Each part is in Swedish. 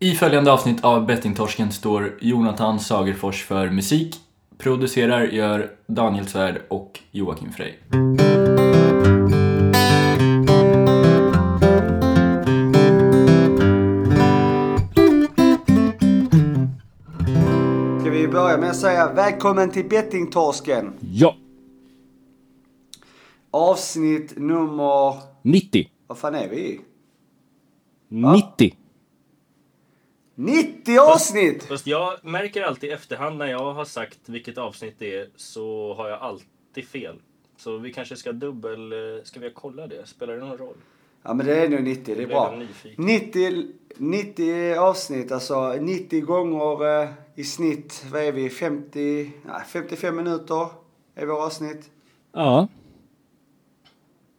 I följande avsnitt av Bettingtorsken står Jonathan Sagerfors för musik. Producerar gör Daniel Svärd och Joakim Frey. Ska vi börja med att säga välkommen till Bettingtorsken. Ja, Avsnitt nummer... 90. Vad fan är vi i? 90. 90 avsnitt! Fast jag märker alltid i efterhand när jag har sagt vilket avsnitt det är så har jag alltid fel. Så vi kanske ska dubbel... eh, Ska vi kolla det? Spelar det någon roll? Ja men det är nog 90, det är bra. jag nyfiken. 90, 90 avsnitt, alltså 90 gånger eh, i snitt, vad är vi, 50, nej, 55 minuter är våra avsnitt. Ja,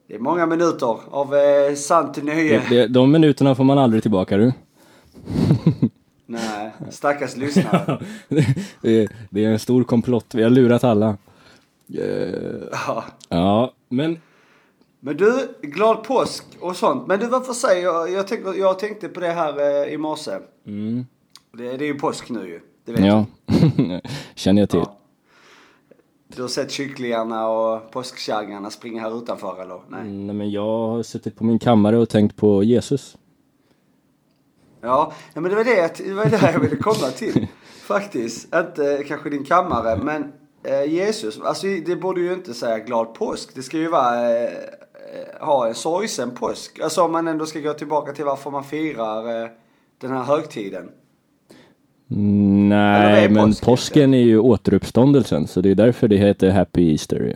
Det är många minuter av eh, sant nöje. det, det, de minuterna får man aldrig tillbaka du. Nej, stackars lyssnare. det, det är en stor komplott, vi har lurat alla. Eh, Ja. Ja, men Men du, glad påsk och sånt. Men du, varför säger jag, jag, tänker, jag tänkte på det här eh, i morse. mm, Det, det är ju påsk nu ju. Det vet ja, känner jag till. Ja. Du har sett kycklingarna och påskkärringarna springa här utanför eller? Nej. Mm, Nej, men jag har suttit på min kammare och tänkt på Jesus. Ja, men det var det, det var det jag ville komma till. Faktiskt. Inte kanske din kammare, men eh, Jesus. Alltså det borde ju inte säga glad påsk. Det ska ju vara eh, eh, ha en sorgsen påsk. Alltså om man ändå ska gå tillbaka till varför man firar eh, den här högtiden. Mm, Nej, men påsk påsken är ju återuppståndelsen, så det är därför det heter Happy Easter.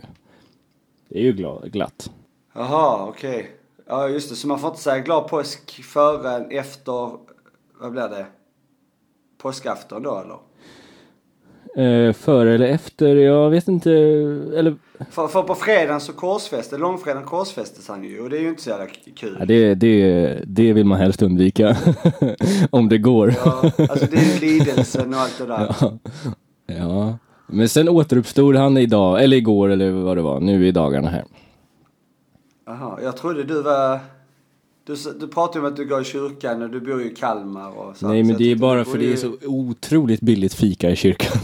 Det är ju glad, glatt. Jaha, okej. Ja, just det. Så man får inte säga glad påsk förrän efter, vad blir det? Påskafton då eller? Eh, före eller efter, jag vet inte, eller För, för på fredagen så korsfäste, långfredagen korsfästes han ju och det är ju inte så jävla kul. Ja, det, det, det vill man helst undvika. Om det går. Ja, alltså det är ju lidelsen och allt det där. Ja. ja. Men sen återuppstod han idag, eller igår eller vad det var, nu i dagarna här. Jaha, jag trodde du var... Du, du pratade om att du går i kyrkan och du bor ju i Kalmar och så. Nej men det är bara för bor det är ju- så otroligt billigt fika i kyrkan.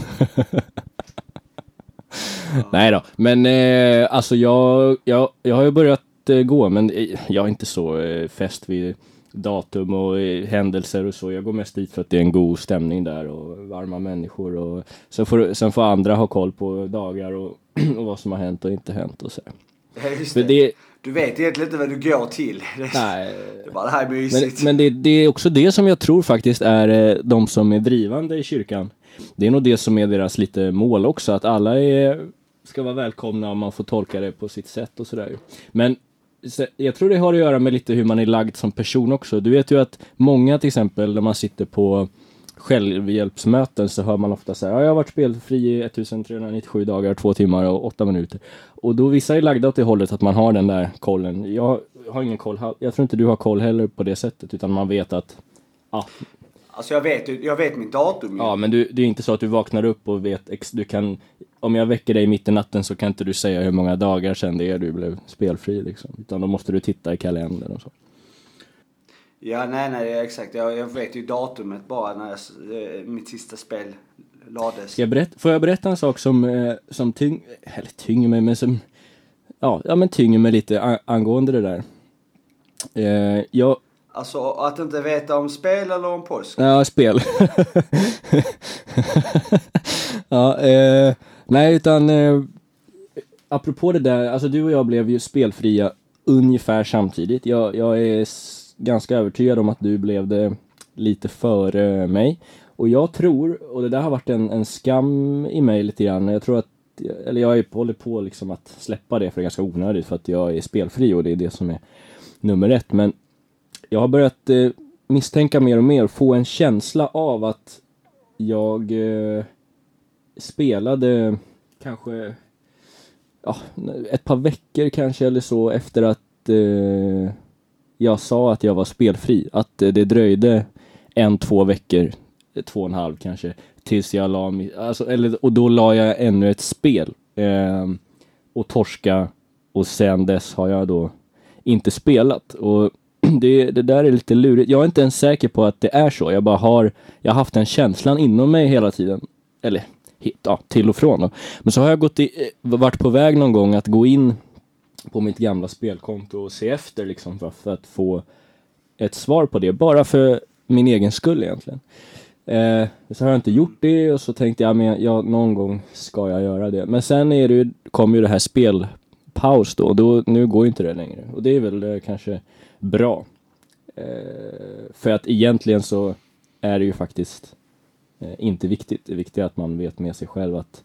Nej då, men eh, alltså jag, jag, jag har ju börjat eh, gå men eh, jag är inte så eh, fäst vid datum och eh, händelser och så. Jag går mest dit för att det är en god stämning där och varma människor och sen får, sen får andra ha koll på dagar och, och vad som har hänt och inte hänt och så. Ja, just det. det, Du vet egentligen inte vad du går till. Nej, det är bara det här är Men, mysigt. men det, det är också det som jag tror faktiskt är eh, de som är drivande i kyrkan. Det är nog det som är deras lite mål också, att alla är, ska vara välkomna och man får tolka det på sitt sätt och sådär. Men jag tror det har att göra med lite hur man är lagd som person också. Du vet ju att många till exempel när man sitter på självhjälpsmöten så hör man ofta säga ja, jag har varit spelfri i 1397 dagar, två timmar och åtta minuter. Och då vissa är lagda åt det hållet att man har den där kollen. Jag har ingen koll, jag tror inte du har koll heller på det sättet utan man vet att ja, Alltså jag vet, jag vet mitt datum ju. ja men du, det är inte så att du vaknar upp och vet du kan om jag väcker dig mitt i natten så kan inte du säga hur många dagar sedan det är du blev spelfri liksom. Utan då måste du titta i kalendern och så. Ja, nej, nej, exakt. Jag, jag vet ju datumet bara när jag, eh, mitt sista spel lades. Ska jag berätta, får jag berätta en sak som, eh, som tyng, eller tynger mig, men som, ja, ja men tynger mig lite angående det där. Eh, jag, Alltså att inte veta om spel eller om påsk. ja, spel. ja, eh, nej utan, eh, apropå det där, alltså du och jag blev ju spelfria ungefär samtidigt. Jag, jag är ganska övertygad om att du blev det lite före mig. Och jag tror, och det där har varit en, en skam i mig lite grann, jag tror att eller jag är håller på liksom att släppa det för det är ganska onödigt för att jag är spelfri och det är det som är nummer ett. Men jag har börjat eh, misstänka mer och mer, få en känsla av att jag eh, spelade kanske ja, ett par veckor kanske eller så efter att eh, jag sa att jag var spelfri. Att eh, det dröjde en, två veckor, eh, två och en halv kanske, tills jag la mig, alltså, eller, och då la jag ännu ett spel. Eh, och torska och sen dess har jag då inte spelat. Och det, det där är lite lurigt. Jag är inte ens säker på att det är så. Jag bara har, jag har haft den känslan inom mig hela tiden. Eller, ja, till och från då. Men så har jag gått i, eh, varit på väg någon gång att gå in på mitt gamla spelkonto och se efter liksom för, för att få ett svar på det. Bara för min egen skull egentligen. Eh, så har jag inte gjort det och så tänkte jag, men ja, någon gång ska jag göra det. Men sen är det, ju- kom ju det här spelpaus då, och då, nu går ju inte det längre. Och det är väl eh, kanske bra. Eh, för att egentligen så är det ju faktiskt eh, inte viktigt. Det viktiga är att man vet med sig själv att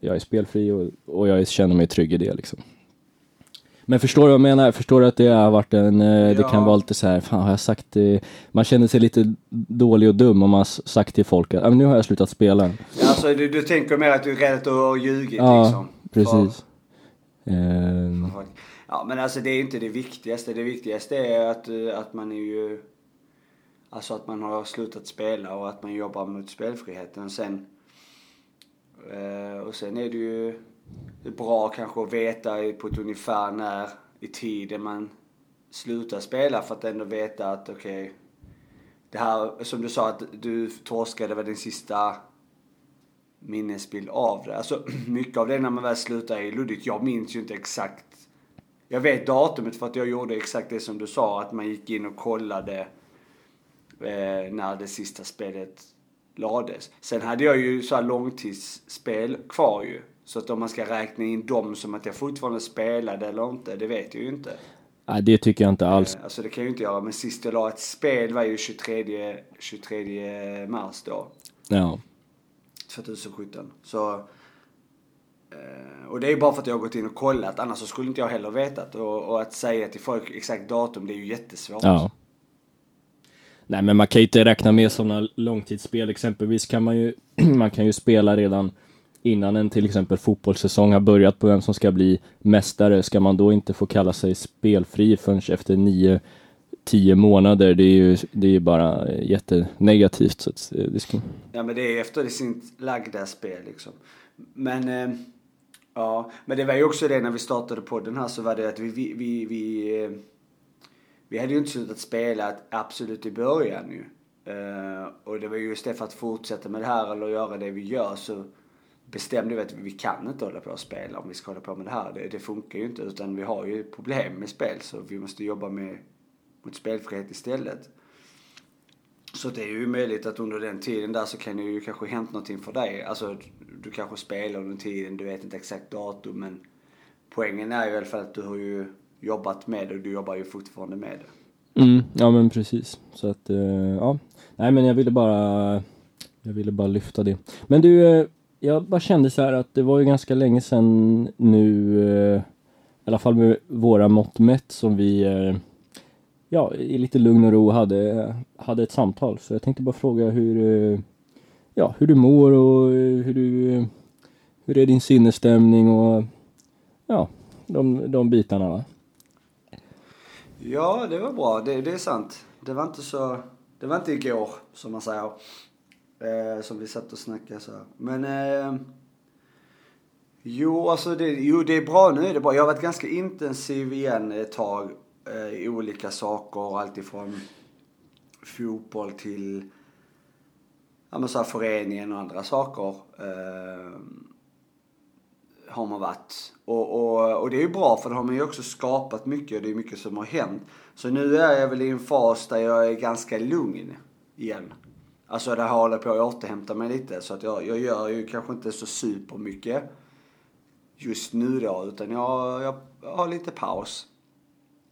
jag är spelfri och, och jag känner mig trygg i det liksom. Men förstår du vad jag menar? Förstår du att det har varit en, eh, det kan Ja. vara lite så här, fan har jag sagt det? Man känner sig lite dålig och dum om man sagt till folk att "Ah, men nu har jag slutat spela. Ja, Alltså du, du tänker mer att du är rädd att du har ljugit Ja, liksom. precis. Ehm, För- Ja men alltså det är inte det viktigaste. Det viktigaste är att, eh, att man är ju... Alltså att man har slutat spela och att man jobbar mot spelfriheten. Sen... Eh, och sen är det ju bra kanske att veta på ett ungefär när i tiden man slutar spela för att ändå veta att okej. det här, som du sa att du torskade var din sista minnesbild av det. Alltså mycket av det när man väl slutar är luddigt. Jag minns ju inte exakt. Jag vet datumet för att jag gjorde exakt det som du sa. Att man gick in och kollade eh, när det sista spelet lades. Sen hade jag ju så här långtidsspel kvar ju. Så att om man ska räkna in dem som att jag fortfarande spelade eller inte, det vet jag ju inte. nej, det tycker jag inte alls. Eh, Alltså det kan jag ju inte göra. Men sist jag la ett spel var ju 23, 23 mars då. Ja. 2017. Så... Eh, och det är ju bara för att jag har gått in och kollat. Annars så skulle inte jag heller vetat. Och, och att säga till folk exakt datum, det är ju jättesvårt. Ja. Nej men man kan ju inte räkna med sådana långtidsspel. Exempelvis kan man ju, man kan ju spela redan innan en till exempel fotbollssäsong har börjat på vem som ska bli mästare. Ska man då inte få kalla sig spelfri förrän efter nio, tio månader? Det är ju, det är ju bara eh, jättenegativt. Så att eh, det ska... Ja men det är efter sin lagda spel liksom. Men... Eh, ja, men det var ju också det när vi startade podden här så var det att vi... Vi, vi, vi, eh, vi hade ju inte slutat spela absolut i början ju. Eh, och det var just det för att fortsätta med det här eller göra det vi gör så bestämde vi att vi kan inte hålla på och spela om vi ska hålla på med det här. Det, det funkar ju inte utan vi har ju problem med spel så vi måste jobba med mot spelfrihet istället. Så det är ju möjligt att under den tiden där så kan det ju kanske hänt någonting för dig. Alltså du kanske spelar under tiden, du vet inte exakt datum men poängen är ju i alla fall att du har ju jobbat med det och du jobbar ju fortfarande med det. Mm, ja men precis. Så att, eh, ja. Nej men jag ville bara, jag ville bara lyfta det. Men du, eh, jag bara kände så här att det var ju ganska länge sedan nu, eh, i alla fall med våra mått mätt som vi, eh, ja, i lite lugn och ro hade, hade ett samtal. Så jag tänkte bara fråga hur, eh, ja, hur du mår och eh, hur du, eh, hur är din sinnesstämning och, ja, de, de bitarna va. Ja, det var bra. Det, det är sant. Det var inte så... Det var inte igår, som man säger. Eh, som vi satt och snackade så här. Men... Eh, jo, alltså det, jo, det är bra nu. är Det bra. Jag har varit ganska intensiv igen ett tag eh, i olika saker. Alltifrån fotboll till ja, men så här, föreningen och andra saker. Eh, har man varit. Och, och, och det är ju bra för då har man ju också skapat mycket och det är mycket som har hänt. Så nu är jag väl i en fas där jag är ganska lugn igen. Alltså det här håller på att återhämta mig lite. Så att jag, jag gör ju kanske inte så supermycket just nu då. Utan jag, jag har lite paus.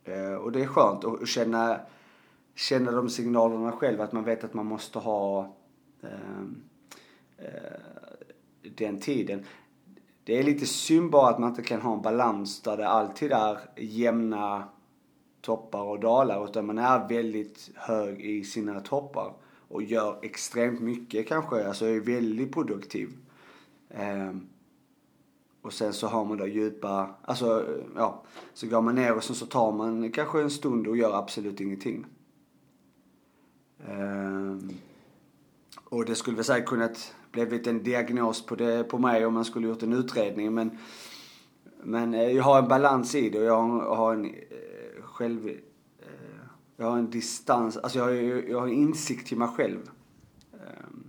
Eh, och det är skönt att känna, känna de signalerna själv. Att man vet att man måste ha eh, eh, den tiden. Det är lite synd bara att man inte kan ha en balans där det alltid är jämna toppar och dalar. Utan man är väldigt hög i sina toppar. Och gör extremt mycket kanske. Alltså är väldigt produktiv. Um, och sen så har man då djupa, alltså ja. Så går man ner och sen så tar man kanske en stund och gör absolut ingenting. Um, och det skulle väl säkert kunnat blivit en diagnos på, det, på mig om man skulle gjort en utredning. Men, men eh, jag har en balans i det och jag har, en, jag har en själv... Jag har en distans, alltså jag har, jag har en insikt till mig själv. Ehm,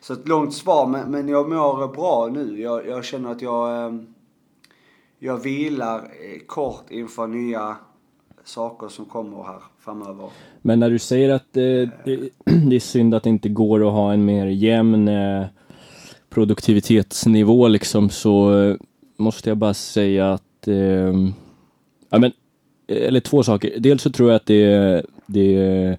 så ett långt svar, men, men jag mår bra nu. Jag, jag känner att jag, ehm, jag vilar eh, kort inför nya saker som kommer här framöver. Men när du säger att eh, det, det är synd att det inte går att ha en mer jämn eh, produktivitetsnivå liksom så eh, måste jag bara säga att eh, ja, men, eller två saker. Dels så tror jag att det, det,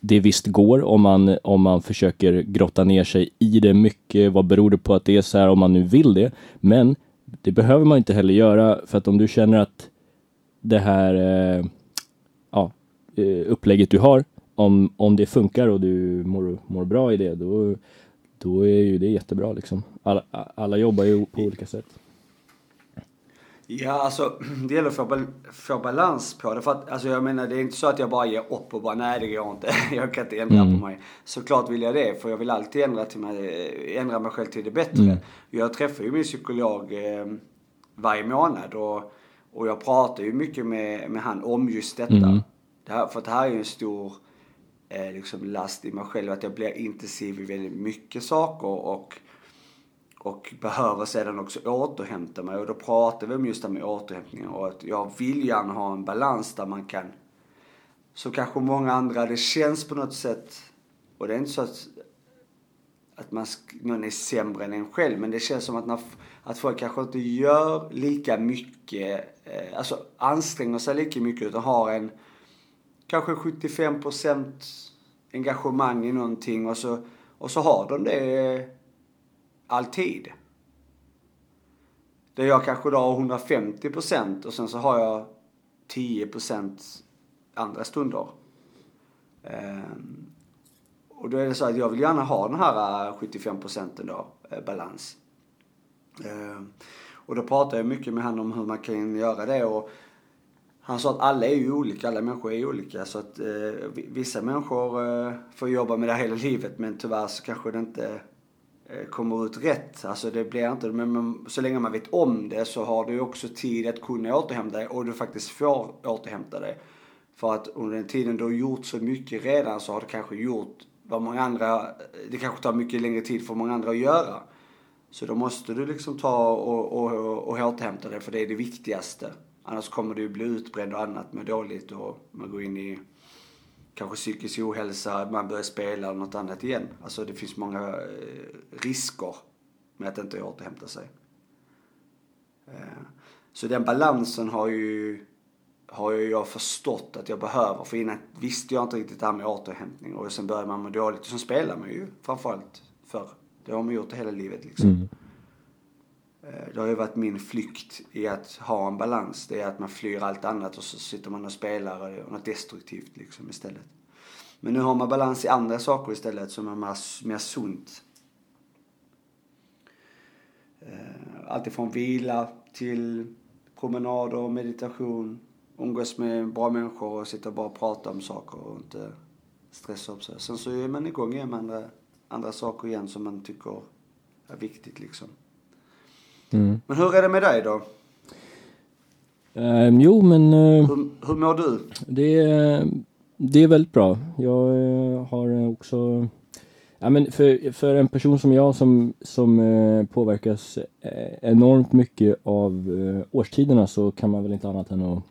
det visst går om man, om man försöker grotta ner sig i det mycket. Vad beror det på att det är så här om man nu vill det? Men det behöver man inte heller göra för att om du känner att det här eh, ja, eh, upplägget du har, om, om det funkar och du mår, mår bra i det, då, då är ju det jättebra liksom. Alla, alla jobbar ju på olika sätt. Ja, alltså det gäller att få, bal- få balans på det. För att, alltså jag menar, det är inte så att jag bara ger upp och bara nej det går inte. jag kan inte ändra Mm. på mig. Såklart vill jag det, för jag vill alltid ändra, till mig, ändra mig själv till det bättre. Mm. Jag träffar ju min psykolog eh, varje månad och, och jag pratar ju mycket med, med han om just detta. Mm. Det här, för det här är ju en stor eh, liksom last i mig själv, att jag blir intensiv i väldigt mycket saker och och behöver sedan också återhämta mig. Och då pratar vi om just det här med återhämtning och att jag vill gärna ha en balans där man kan, så kanske många andra, det känns på något sätt, och det är inte så att, att man, någon är sämre än en själv, men det känns som att, när, att folk kanske inte gör lika mycket, eh, alltså anstränger sig lika mycket utan har en, kanske 75% engagemang i någonting och så, och så har de det eh, alltid. Där jag kanske då har 150% och sen så har jag 10% andra stunder. Ehm, och då är det så att jag vill gärna ha den här eh, 75% då, eh, balans. Ehm, och då pratade jag mycket med honom om hur man kan göra det och han sa att alla är ju olika, alla människor är ju olika så att eh, vissa människor får jobba med det hela livet men tyvärr så kanske det inte Eh, kommer ut rätt. Alltså det blir inte, men, så länge man vet om det så har du också tid att kunna återhämta dig och du faktiskt får återhämta dig. För att under den tiden du har gjort så mycket redan så har du kanske gjort vad många andra, det kanske tar mycket längre tid för många andra att göra. Så då måste du liksom ta och, och, och återhämta dig för det är det viktigaste. Annars kommer du bli utbränd och annat, med dåligt och man går in i kanske psykisk ohälsa, man börjar spela eller något annat igen. Alltså det finns många eh, risker med att inte återhämta sig. Eh, så den balansen har ju, har ju jag förstått att jag behöver. För innan visste jag inte riktigt det här med återhämtning. Och sen börjar man må dåligt och sen spelar man ju framförallt förr. Det har man gjort hela livet liksom. Mm. Eh, det har ju varit min flykt i att ha en balans. Det är att man flyr allt annat och så sitter man och spelar och något destruktivt liksom istället. Men nu har man balans i andra saker istället som är mer, mer sunt. Eh, allt ifrån vila till promenader, meditation, umgås med bra människor och sitta och bara prata om saker och inte stressa upp sig. Sen så är man igång igen med andra, andra saker igen som man tycker är viktigt liksom. Mm. Men hur är det med dig då? Ehm, jo, men eh, Hur, hur mår du? det, är- det är väldigt bra. Jag eh, har också... Ja, men för, för en person som jag som, som eh, påverkas enormt mycket av årstiderna så kan man väl inte annat än att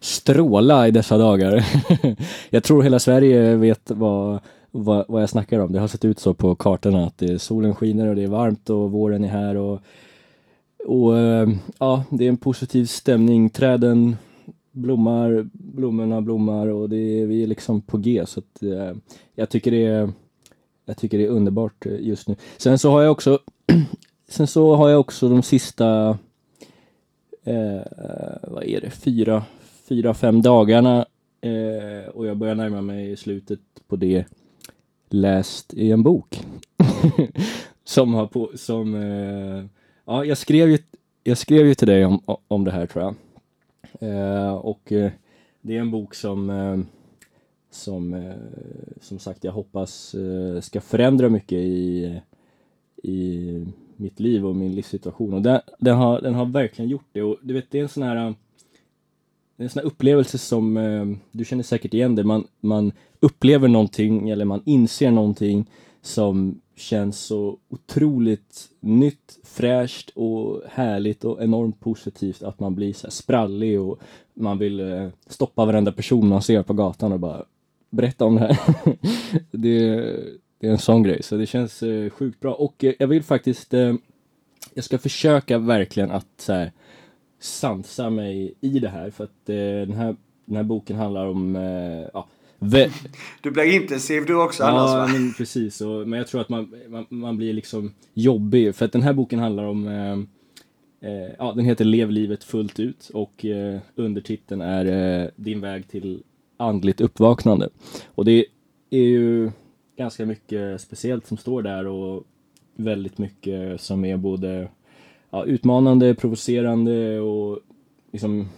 stråla i dessa dagar. jag tror hela Sverige vet vad, vad, vad jag snackar om. Det har sett ut så på kartorna att det, solen skiner och det är varmt och våren är här och, och eh, ja, det är en positiv stämning. Träden blommar, blommorna blommar och det är, vi är liksom på G så att eh, jag tycker det är jag tycker det är underbart eh, just nu. Sen så har jag också Sen så har jag också de sista eh, vad är det, fyra, fyra, fem dagarna eh, och jag börjar närma mig slutet på det läst i en bok. som har på, som, eh, ja jag skrev ju, jag skrev ju till dig om, om det här tror jag. Eh, och eh, det är en bok som eh, som eh, som sagt jag hoppas eh, ska förändra mycket i, i mitt liv och min livssituation. Och den, den, har, den har verkligen gjort det. Och du vet det är en sån här eh, det är en sån här upplevelse som, eh, du känner säkert igen det, man, man upplever någonting eller man inser någonting som känns så otroligt nytt, fräscht och härligt och enormt positivt att man blir så här sprallig och man vill eh, stoppa varenda person man ser på gatan och bara berätta om det här. det, det är en sån grej, så det känns eh, sjukt bra och eh, jag vill faktiskt jag ska försöka verkligen att så här, sansa mig i det här för att den, här, den här boken handlar om ja, vä- Du blir intensiv du också annars Ja, va? men precis. Och, men jag tror att man, man, man blir liksom jobbig. För att den här boken handlar om, eh, eh, ja den heter Lev livet fullt ut och eh, undertiteln är eh, Din väg till andligt uppvaknande. Och det är ju ganska mycket speciellt som står där och väldigt mycket som är både ja, utmanande, provocerande och liksom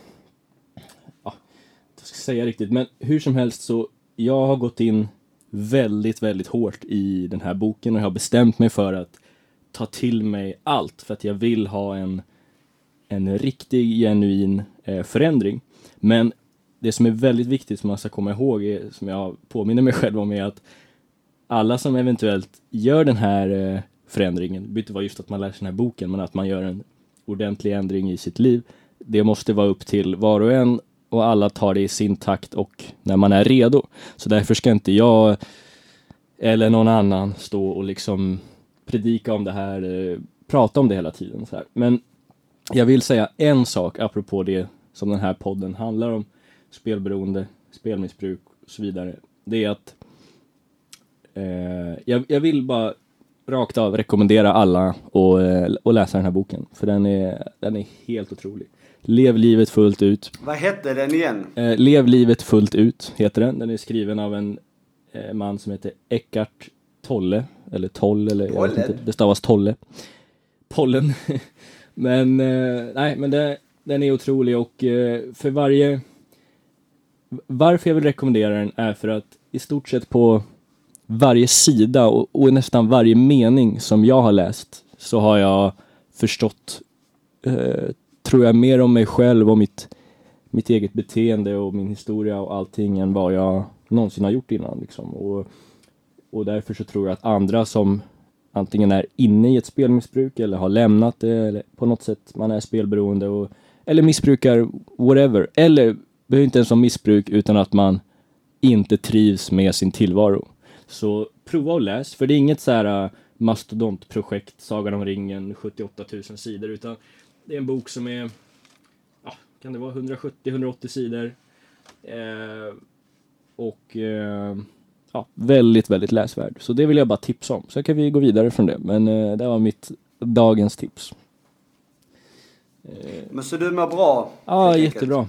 ska säga riktigt, men hur som helst så jag har gått in väldigt, väldigt hårt i den här boken och jag har bestämt mig för att ta till mig allt för att jag vill ha en, en riktig, genuin eh, förändring. Men det som är väldigt viktigt som man ska komma ihåg, är, som jag påminner mig själv om, är att alla som eventuellt gör den här eh, förändringen, det behöver inte vara just att man läser den här boken, men att man gör en ordentlig ändring i sitt liv. Det måste vara upp till var och en och alla tar det i sin takt och när man är redo. Så därför ska inte jag eller någon annan stå och liksom predika om det här, eh, prata om det hela tiden. Så här. Men jag vill säga en sak apropå det som den här podden handlar om, spelberoende, spelmissbruk och så vidare. Det är att eh, jag, jag vill bara rakt av rekommendera alla att eh, att läsa den här boken. För den är, den är helt otrolig. Lev livet fullt ut. Vad hette den igen? Eh, Lev livet fullt ut heter den. Den är skriven av en eh, man som heter Eckart Tolle. Eller Toll, eller jag vet inte. Det stavas Tolle. Pollen. men eh, nej, men det, den är otrolig och eh, för varje... Varför jag vill rekommendera den är för att i stort sett på varje sida och, och nästan varje mening som jag har läst så har jag förstått, eh, tror jag, mer om mig själv och mitt, mitt eget beteende och min historia och allting än vad jag någonsin har gjort innan. Liksom. Och, och därför så tror jag att andra som antingen är inne i ett spelmissbruk eller har lämnat det eller på något sätt man är spelberoende och, eller missbrukar whatever. Eller behöver inte ens vara missbruk utan att man inte trivs med sin tillvaro. Så prova och läs, för det är inget så här äh, mastodontprojekt, Sagan om ringen, 78 000 sidor, utan det är en bok som är, ja, kan det vara 170-180 sidor. Eh, och eh, ja, väldigt, väldigt läsvärd. Så det vill jag bara tipsa om. Så kan vi gå vidare från det. Men eh, det var mitt dagens tips. Eh, Men så du mår bra? Ja, helt enkelt? jättebra.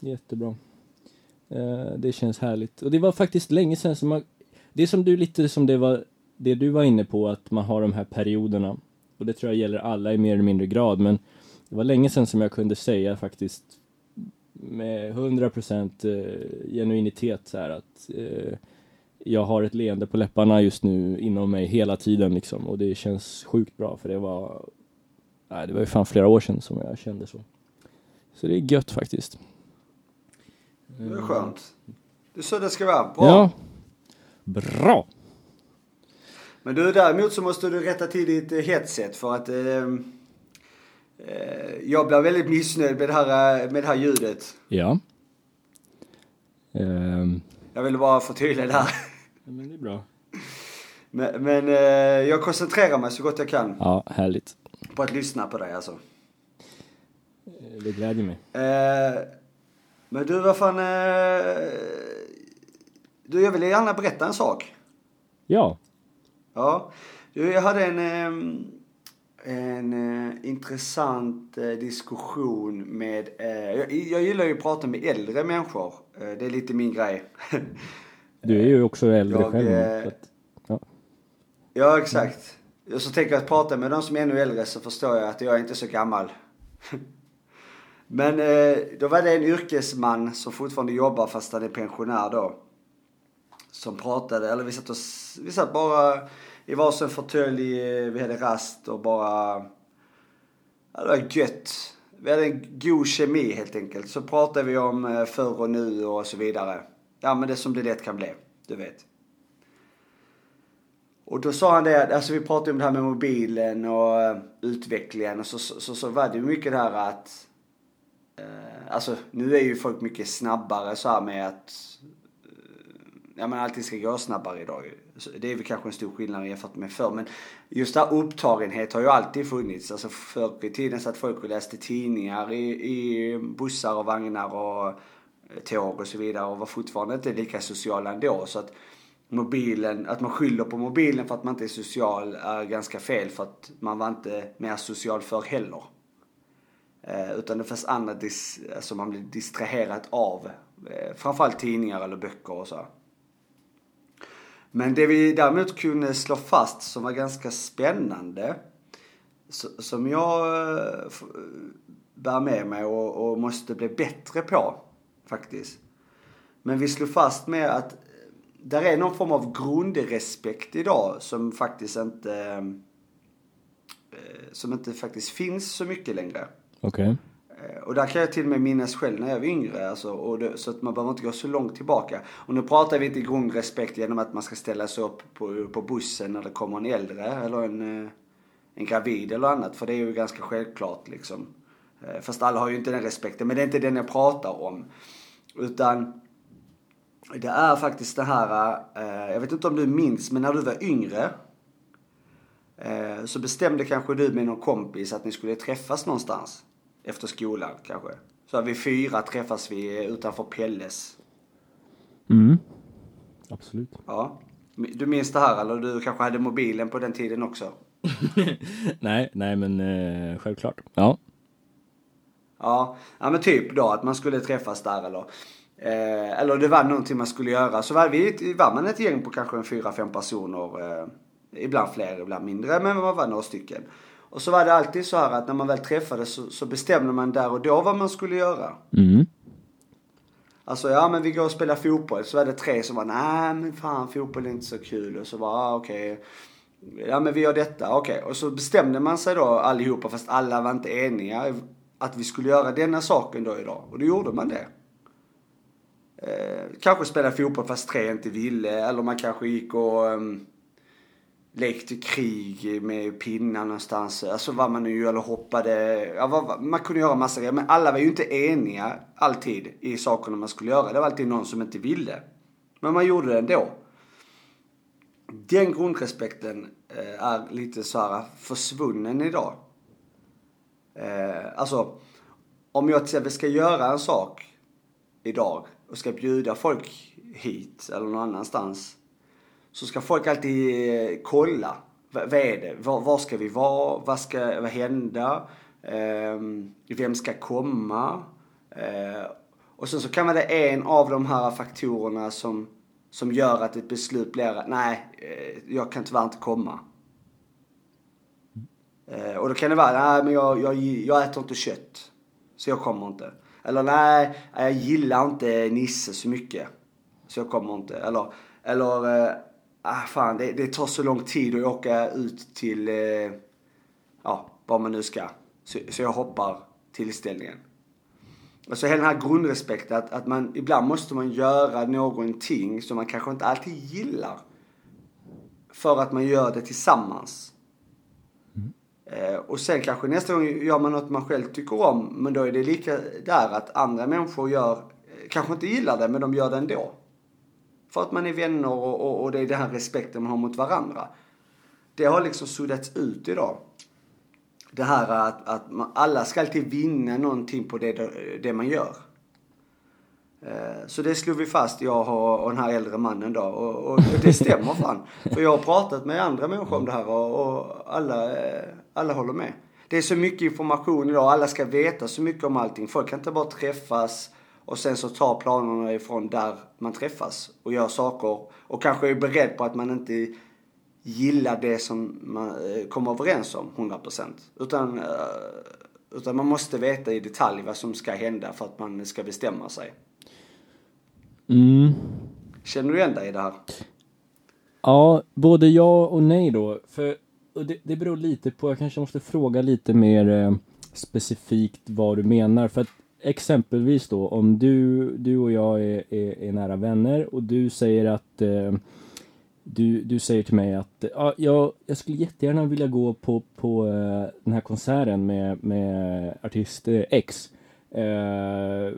Jättebra. Eh, det känns härligt. Och det var faktiskt länge sedan som man... Det är som du lite som det var det du var inne på, att man har de här perioderna. Och det tror jag gäller alla i mer eller mindre grad. Men det var länge sedan som jag kunde säga faktiskt med 100% eh, genuinitet så här att eh, jag har ett leende på läpparna just nu inom mig hela tiden liksom. Och det känns sjukt bra för det var... Nej, det var ju fan flera år sedan som jag kände så. Så det är gött faktiskt. Det är skönt. Det är så det ska vara. Bra. Ja. Bra! Men du däremot så måste du rätta till ditt eh, headset för att eh, eh, jag blir väldigt missnöjd med det här, eh, med det här ljudet. Ja. Ehm, Jag ville bara förtydliga det här. ja, men det är bra. Men, men eh, jag koncentrerar mig så gott jag kan Ja, härligt. på att lyssna på dig alltså. Eh, Det glädjer mig. Eh, men du, vad fan... Eh, du, jag vill gärna berätta en sak. Ja. Ja. Du, jag hade en, en eh, intressant eh, diskussion med... eh, Jag, jag gillar ju att prata med äldre människor. Eh, Det är lite min grej. Du är ju också äldre Jag, själv. att, ja. Ja, exakt. Och så tänker jag att prata med de som är ännu äldre så förstår jag att jag är inte så gammal. Men då var det en yrkesman som fortfarande jobbar fast han är pensionär då. Som pratade, eller vi satt, och, vi satt bara i varsin fåtölj, vi hade rast och bara... Ja, det var gött. vi hade en god kemi helt enkelt. Så pratade vi om eh, förr och nu och så vidare. Ja men det som det lätt kan bli, du vet. Och då sa han det, alltså vi pratade om det här med mobilen och eh, utvecklingen och så, så, så, så var det ju mycket det här att eh, Alltså nu är ju folk mycket snabbare så här med att Ja men allting ska gå snabbare idag. Det är väl kanske en stor skillnad jämfört med förr. Men just det här upptagenhet har ju alltid funnits. Alltså förr i tiden satt folk och läste tidningar i, i bussar och vagnar och eh, tåg och så vidare och var fortfarande inte lika sociala ändå. Så att mobilen, att man skyller på mobilen för att man inte är social är ganska fel för att man var inte mer social förr heller. Eh, utan det fanns andra som alltså man blir distraherad av. Eh, framförallt tidningar eller böcker och så. Men det vi däremot kunde slå fast som var ganska spännande. Som jag eh, bär med mig och, och måste bli bättre på faktiskt. Men vi slog fast med att där är någon form av grundrespekt idag som faktiskt inte eh, som inte faktiskt finns så mycket längre. Okej. Okay. Eh, och där kan jag till och med minnas själv när jag var yngre. Alltså, och det, så att man behöver inte gå så långt tillbaka. Och nu pratar vi inte grundrespekt genom att man ska ställa sig upp på, på bussen när det kommer en äldre eller en, eh, en gravid eller annat. För det är ju ganska självklart liksom. Eh, fast alla har ju inte den respekten. Men det är inte den jag pratar om. Utan det är faktiskt det här, jag vet inte om du minns, men när du var yngre. Så bestämde kanske du med någon kompis att ni skulle träffas någonstans. Efter skolan kanske. Så vi fyra träffas vi utanför Pelles. Mm. Absolut. Ja. Du minns det här eller du kanske hade mobilen på den tiden också? nej, nej men eh, självklart. Ja. Ja, ja men typ då att man skulle träffas där eller eh, Eller det var någonting man skulle göra. Så var, vi, var man ett gäng på kanske en fyra, fem personer. Eh, ibland fler, ibland mindre. Men man var några stycken. Och så var det alltid så här att när man väl träffades så, så bestämde man där och då vad man skulle göra. Mm. Alltså ja men vi går och spelar fotboll. Så var det tre som var nej men fan fotboll är inte så kul. Och så var ah, okej. Ja men vi gör detta, okej. Och så bestämde man sig då allihopa fast alla var inte eniga. Att vi skulle göra denna saken då idag. Och då gjorde man det. Eh, kanske spela fotboll fast tre inte ville. Eller man kanske gick och um, lekte krig med pinnar någonstans. Alltså vad man nu eller hoppade. Ja, vad, vad- man kunde göra massa grejer. Men alla var ju inte eniga alltid i sakerna man skulle göra. Det var alltid någon som inte ville. Men man gjorde det ändå. Den grundrespekten eh, är lite så här försvunnen idag. Eh, alltså, om jag till exempel ska göra en sak idag och ska bjuda folk hit eller någon annanstans. Så ska folk alltid eh, kolla. Vad är det? Var, var ska vi vara? Vad ska vad hända? Ehm, vem ska komma? Eh, och sen så kan vara det en av de här faktorerna som, som gör att ett beslut blir att nej, eh, jag kan tyvärr inte komma. Eh, och då kan det vara, nej men jag, jag, jag äter inte kött. Så jag kommer inte. Eller nej, jag gillar inte Nisse så mycket. Så jag kommer inte. Eller, eller eh, ah, fan det, det tar så lång tid att åka ut till, eh, ja, vad man nu ska. Så, så jag hoppar tillställningen. Alltså hela den här grundrespekten att, att man, ibland måste man göra någonting som man kanske inte alltid gillar. För att man gör det tillsammans. Eh, och sen kanske nästa gång gör man något man själv tycker om. Men då är det lika där att andra människor gör, eh, kanske inte gillar det men de gör det ändå. För att man är vänner och, och, och det är den här respekten man har mot varandra. Det har liksom suddats ut idag. Det här att, att man, alla ska alltid vinna någonting på det, det man gör. Eh, så det slog vi fast, jag och den här äldre mannen då. Och, och det stämmer fan. För jag har pratat med andra människor om det här och, och alla, eh, alla håller med. Det är så mycket information idag, alla ska veta så mycket om allting. Folk kan inte bara träffas och sen så ta planerna ifrån där man träffas och gör saker. Och kanske är beredd på att man inte gillar det som man eh, kommer överens om 100%. Utan, eh, utan man måste veta i detalj vad som ska hända för att man ska bestämma sig. Mm. Känner du igen dig i det här? Ja, både ja och nej då. För det, det beror lite på, jag kanske måste fråga lite mer eh, specifikt vad du menar. För att exempelvis då om du, du och jag är, är, är nära vänner och du säger att eh, du, du säger till mig att ah, jag, jag skulle jättegärna vilja gå på, på eh, den här konserten med, med artist eh, X. Eh,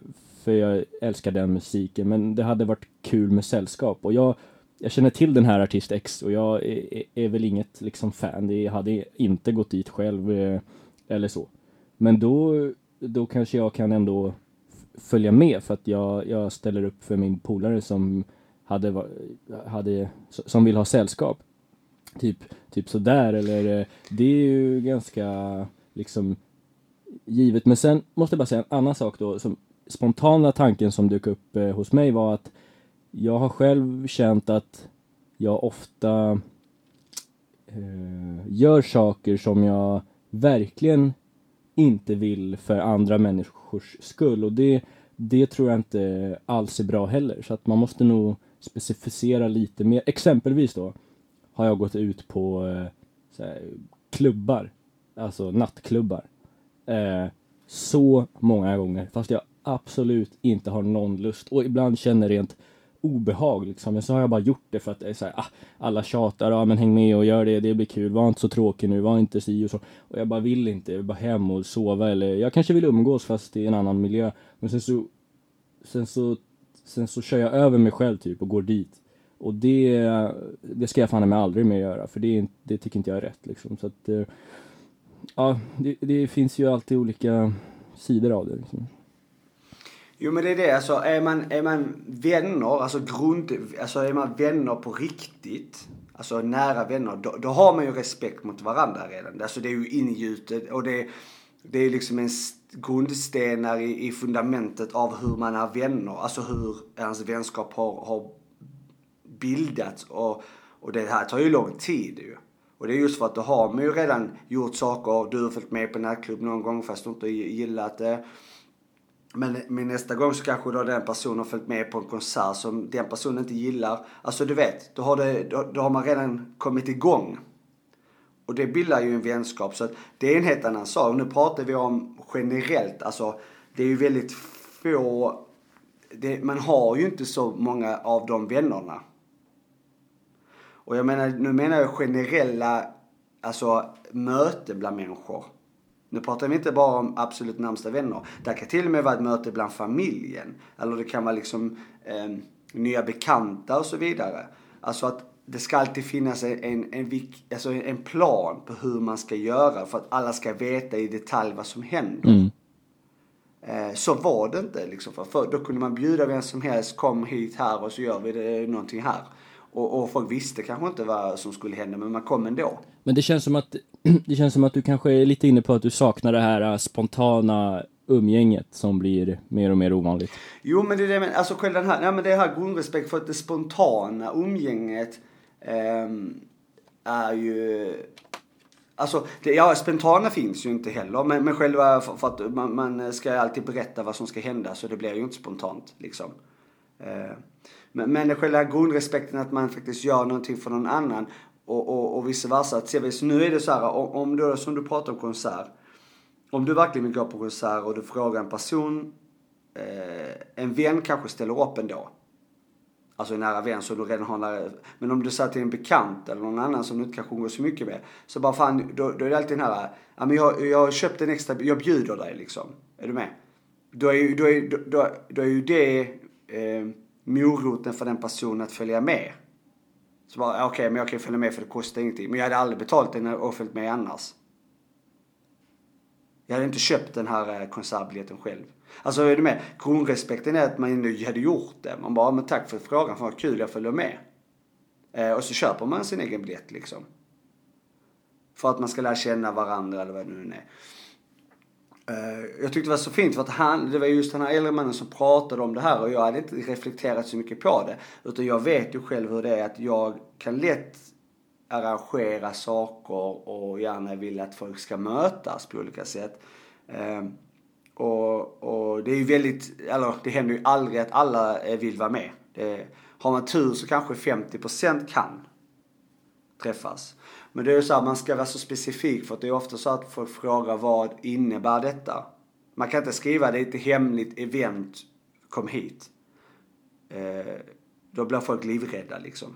för jag älskar den musiken men det hade varit kul med sällskap och jag, jag känner till den här artist X och jag är, är, är väl inget liksom fan. Jag hade inte gått dit själv eh, eller så. Men då, då kanske jag kan ändå följa med för att jag, jag ställer upp för min polare som hade, hade, som vill ha sällskap. Typ, typ sådär eller eh, det är ju ganska liksom givet. Men sen måste jag bara säga en annan sak då. Som spontana tanken som dök upp eh, hos mig var att jag har själv känt att jag ofta eh, gör saker som jag verkligen inte vill för andra människors skull och det, det tror jag inte alls är bra heller. Så att man måste nog specificera lite mer. Exempelvis då har jag gått ut på eh, så här, klubbar, alltså nattklubbar. Eh, så många gånger, fast jag absolut inte har någon lust och ibland känner rent obehag liksom. Men så har jag bara gjort det för att det är så här, ah, alla tjatar, ja men häng med och gör det, det blir kul, var inte så tråkig nu, var inte si och så. Och jag bara vill inte, jag vill bara hem och sova eller jag kanske vill umgås fast i en annan miljö. Men sen så, sen så, sen så kör jag över mig själv typ och går dit. Och det, det ska jag fan med aldrig mer göra för det, det tycker inte jag är rätt liksom. Så att, eh, ja, det, det finns ju alltid olika sidor av det liksom. Jo men det är det, alltså är man, är man vänner, alltså grund, alltså är man vänner på riktigt, alltså nära vänner, då, då har man ju respekt mot varandra redan. Alltså det är ju ingjutet och det, det är liksom en grundstenar i, i fundamentet av hur man är vänner, alltså hur ens vänskap har, har bildats och, och det här tar ju lång tid ju. Och det är just för att då har man ju redan gjort saker, du har följt med på nattklubb någon gång fast du inte gillat det. Men, men nästa gång så kanske då den personen har följt med på en konsert som den personen inte gillar. Alltså du vet, då har, det, då, då har man redan kommit igång. Och det bildar ju en vänskap. Så att det är en helt annan sak. Nu pratar vi om generellt, alltså det är ju väldigt få, det, man har ju inte så många av de vännerna. Och jag menar, nu menar jag generella, alltså möten bland människor. Nu pratar vi inte bara om absolut närmsta vänner. Det kan till och med vara ett möte bland familjen. Eller det kan vara liksom eh, nya bekanta och så vidare. Alltså att det ska alltid finnas en, en, en, alltså en plan på hur man ska göra för att alla ska veta i detalj vad som händer. Eh, så var det inte liksom. För, för då kunde man bjuda vem som helst, kom hit här och så gör vi det, någonting här. Och, och folk visste kanske inte vad som skulle hända men man kom ändå. Men det känns som att det känns som att du kanske är lite inne på att du saknar det här äh, spontana umgänget som blir mer och mer ovanligt. Jo men det är det, men alltså själva den här, nej men det här grundrespekt för att det spontana umgänget ehm, är ju, alltså det, ja spontana finns ju inte heller men, men själva för, för att man, man ska alltid berätta vad som ska hända så det blir ju inte spontant liksom. Eh, men, men själva grundrespekten att man faktiskt gör någonting för någon annan och, och, och vice versa. Att se, så nu är det så här, om, om du, som du pratar om konsert. Om du verkligen vill gå på konsert och du frågar en person eh, en vän kanske ställer upp ändå. Alltså en nära vän som du redan har nära. Men om du säger till en bekant eller någon annan som du inte kanske umgås så mycket med. Så bara fan, då, då är det alltid den här, ja men jag, jag har köpt en extra, jag bjuder dig liksom. Är du med? Då är ju, då är, då, då, då är ju det eh, moroten för den personen att följa med. Så bara, okej, okej men jag kan ju följa med för det kostar ingenting. Men jag hade aldrig betalt den och följt med annars. Jag hade inte köpt den här eh, konsertbiljetten själv. Alltså är du med? Grundrespekten är att man ändå hade gjort det. Man bara, men tack för frågan, fan vad kul jag följer med. Eh, och så köper man sin egen biljett liksom. För att man ska lära känna varandra eller vad det nu är. Eh, jag tyckte det var så fint för att han, det var just den här äldre mannen som pratade om det här och jag hade inte reflekterat så mycket på det. Utan jag vet ju själv hur det är att jag kan lätt arrangera saker och gärna vill att folk ska mötas på olika sätt. Eh, och, och det är ju väldigt, eller det händer ju aldrig att alla vill vara med. Det, har man tur så kanske 50% kan. träffas. Men det är ju så här, man ska vara så specifik för att det är ofta så att folk frågar vad innebär detta? Man kan inte skriva det är ett hemligt event, kom hit. Eh, då blir folk livrädda liksom.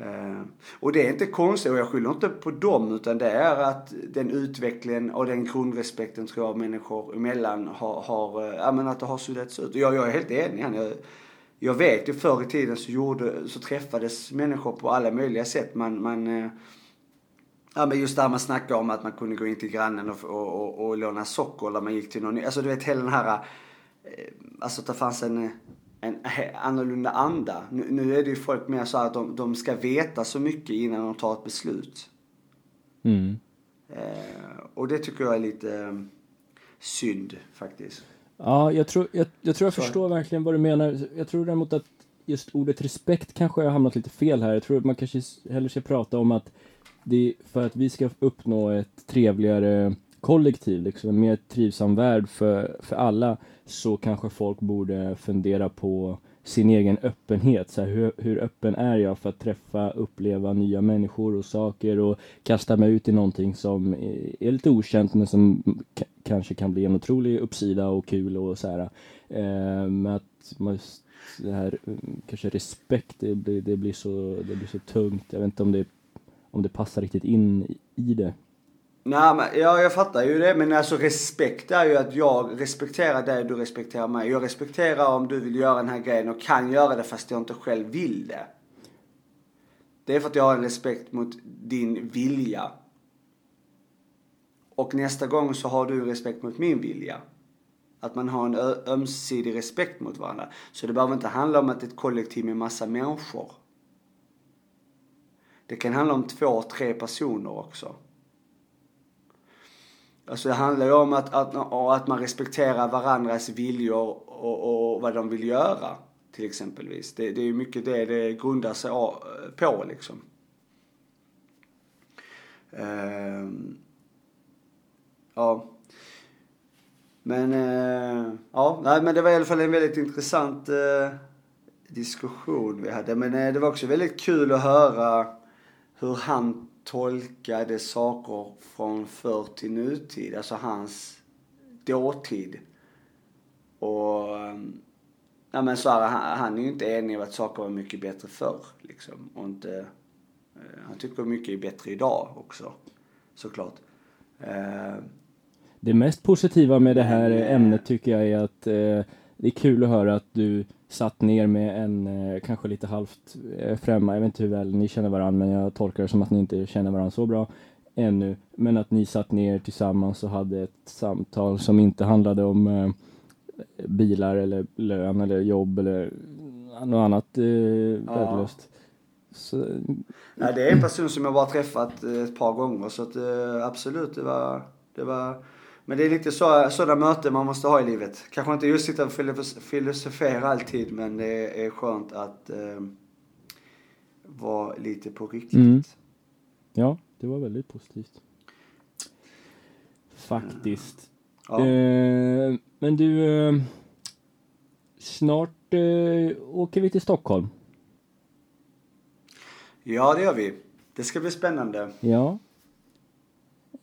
Eh, och det är inte konstigt och jag skyller inte på dem utan det är att den utvecklingen och den grundrespekten tror jag människor emellan har, har eh, ja men att det har suddats ut. Och jag, jag är helt enig. Jag, jag vet ju förr i tiden så, gjorde, så träffades människor på alla möjliga sätt. Man, man eh, Ja men just där man snackade om att man kunde gå in till grannen och, och, och, och låna socker eller man gick till någon Alltså du vet hela den här, alltså att det fanns en en annorlunda anda. Nu, nu är det ju folk mer så att de, de ska veta så mycket innan de tar ett beslut. Mm. Eh, och det tycker jag är lite eh, synd faktiskt. Ja, jag tror jag, jag, tror jag förstår verkligen vad du menar. Jag tror däremot att just ordet respekt kanske har hamnat lite fel här. Jag tror att man kanske hellre ska prata om att det är för att vi ska uppnå ett trevligare kollektiv, liksom en mer trivsam värld för, för alla, så kanske folk borde fundera på sin egen öppenhet. Så här, hur, hur öppen är jag för att träffa, uppleva nya människor och saker och kasta mig ut i någonting som är lite okänt men som kanske kan bli en otrolig uppsida och kul och så här. Eh, men att man, det här, mm, kanske respekt, det blir, det blir, så, det blir så tungt. Jag vet inte om det, om det passar riktigt in i det. Nej, men, ja, jag fattar ju det. Men alltså respekt är ju att jag respekterar dig, du respekterar mig. Jag respekterar om du vill göra den här grejen och kan göra det fast jag inte själv vill det. Det är för att jag har en respekt mot din vilja. Och nästa gång så har du respekt mot min vilja. Att man har en ömsesidig respekt mot varandra. Så det behöver inte handla om att det är ett kollektiv med massa människor. Det kan handla om två, tre personer också. Alltså det handlar ju om att, att, att man respekterar varandras viljor och, och vad de vill göra. Till exempelvis. Det, det är ju mycket det det grundar sig på liksom. Uh, ja. Men, uh, ja, nej men det var i alla fall en väldigt intressant uh, diskussion vi hade. Men uh, det var också väldigt kul att höra hur han tolkade saker från förr till nutid, alltså hans dåtid. Och, ehm, ja men så här, han, han är ju inte enig om att saker var mycket bättre förr liksom. Och inte, eh, han tycker mycket är bättre idag också, såklart. Eh, det mest positiva med det här men, ämnet tycker jag är att eh, det är kul att höra att du satt ner med en eh, kanske lite halvt eh, främma, jag vet inte hur väl ni känner varandra men jag tolkar det som att ni inte känner varandra så bra ännu. Men att ni satt ner tillsammans och hade ett samtal som inte handlade om eh, bilar eller lön eller jobb eller något annat eh, värdelöst. Så... Nej, det är en person som jag bara träffat eh, ett par gånger så att eh, absolut, det var, det var men det är lite så, sådana möten man måste ha i livet. Kanske inte just sitta och filosofera alltid, men det är skönt att eh, vara lite på riktigt. Mm. Ja, det var väldigt positivt. Faktiskt. Ja. Eh, men du, eh, snart eh, åker vi till Stockholm. Ja, det gör vi. Det ska bli spännande. Ja.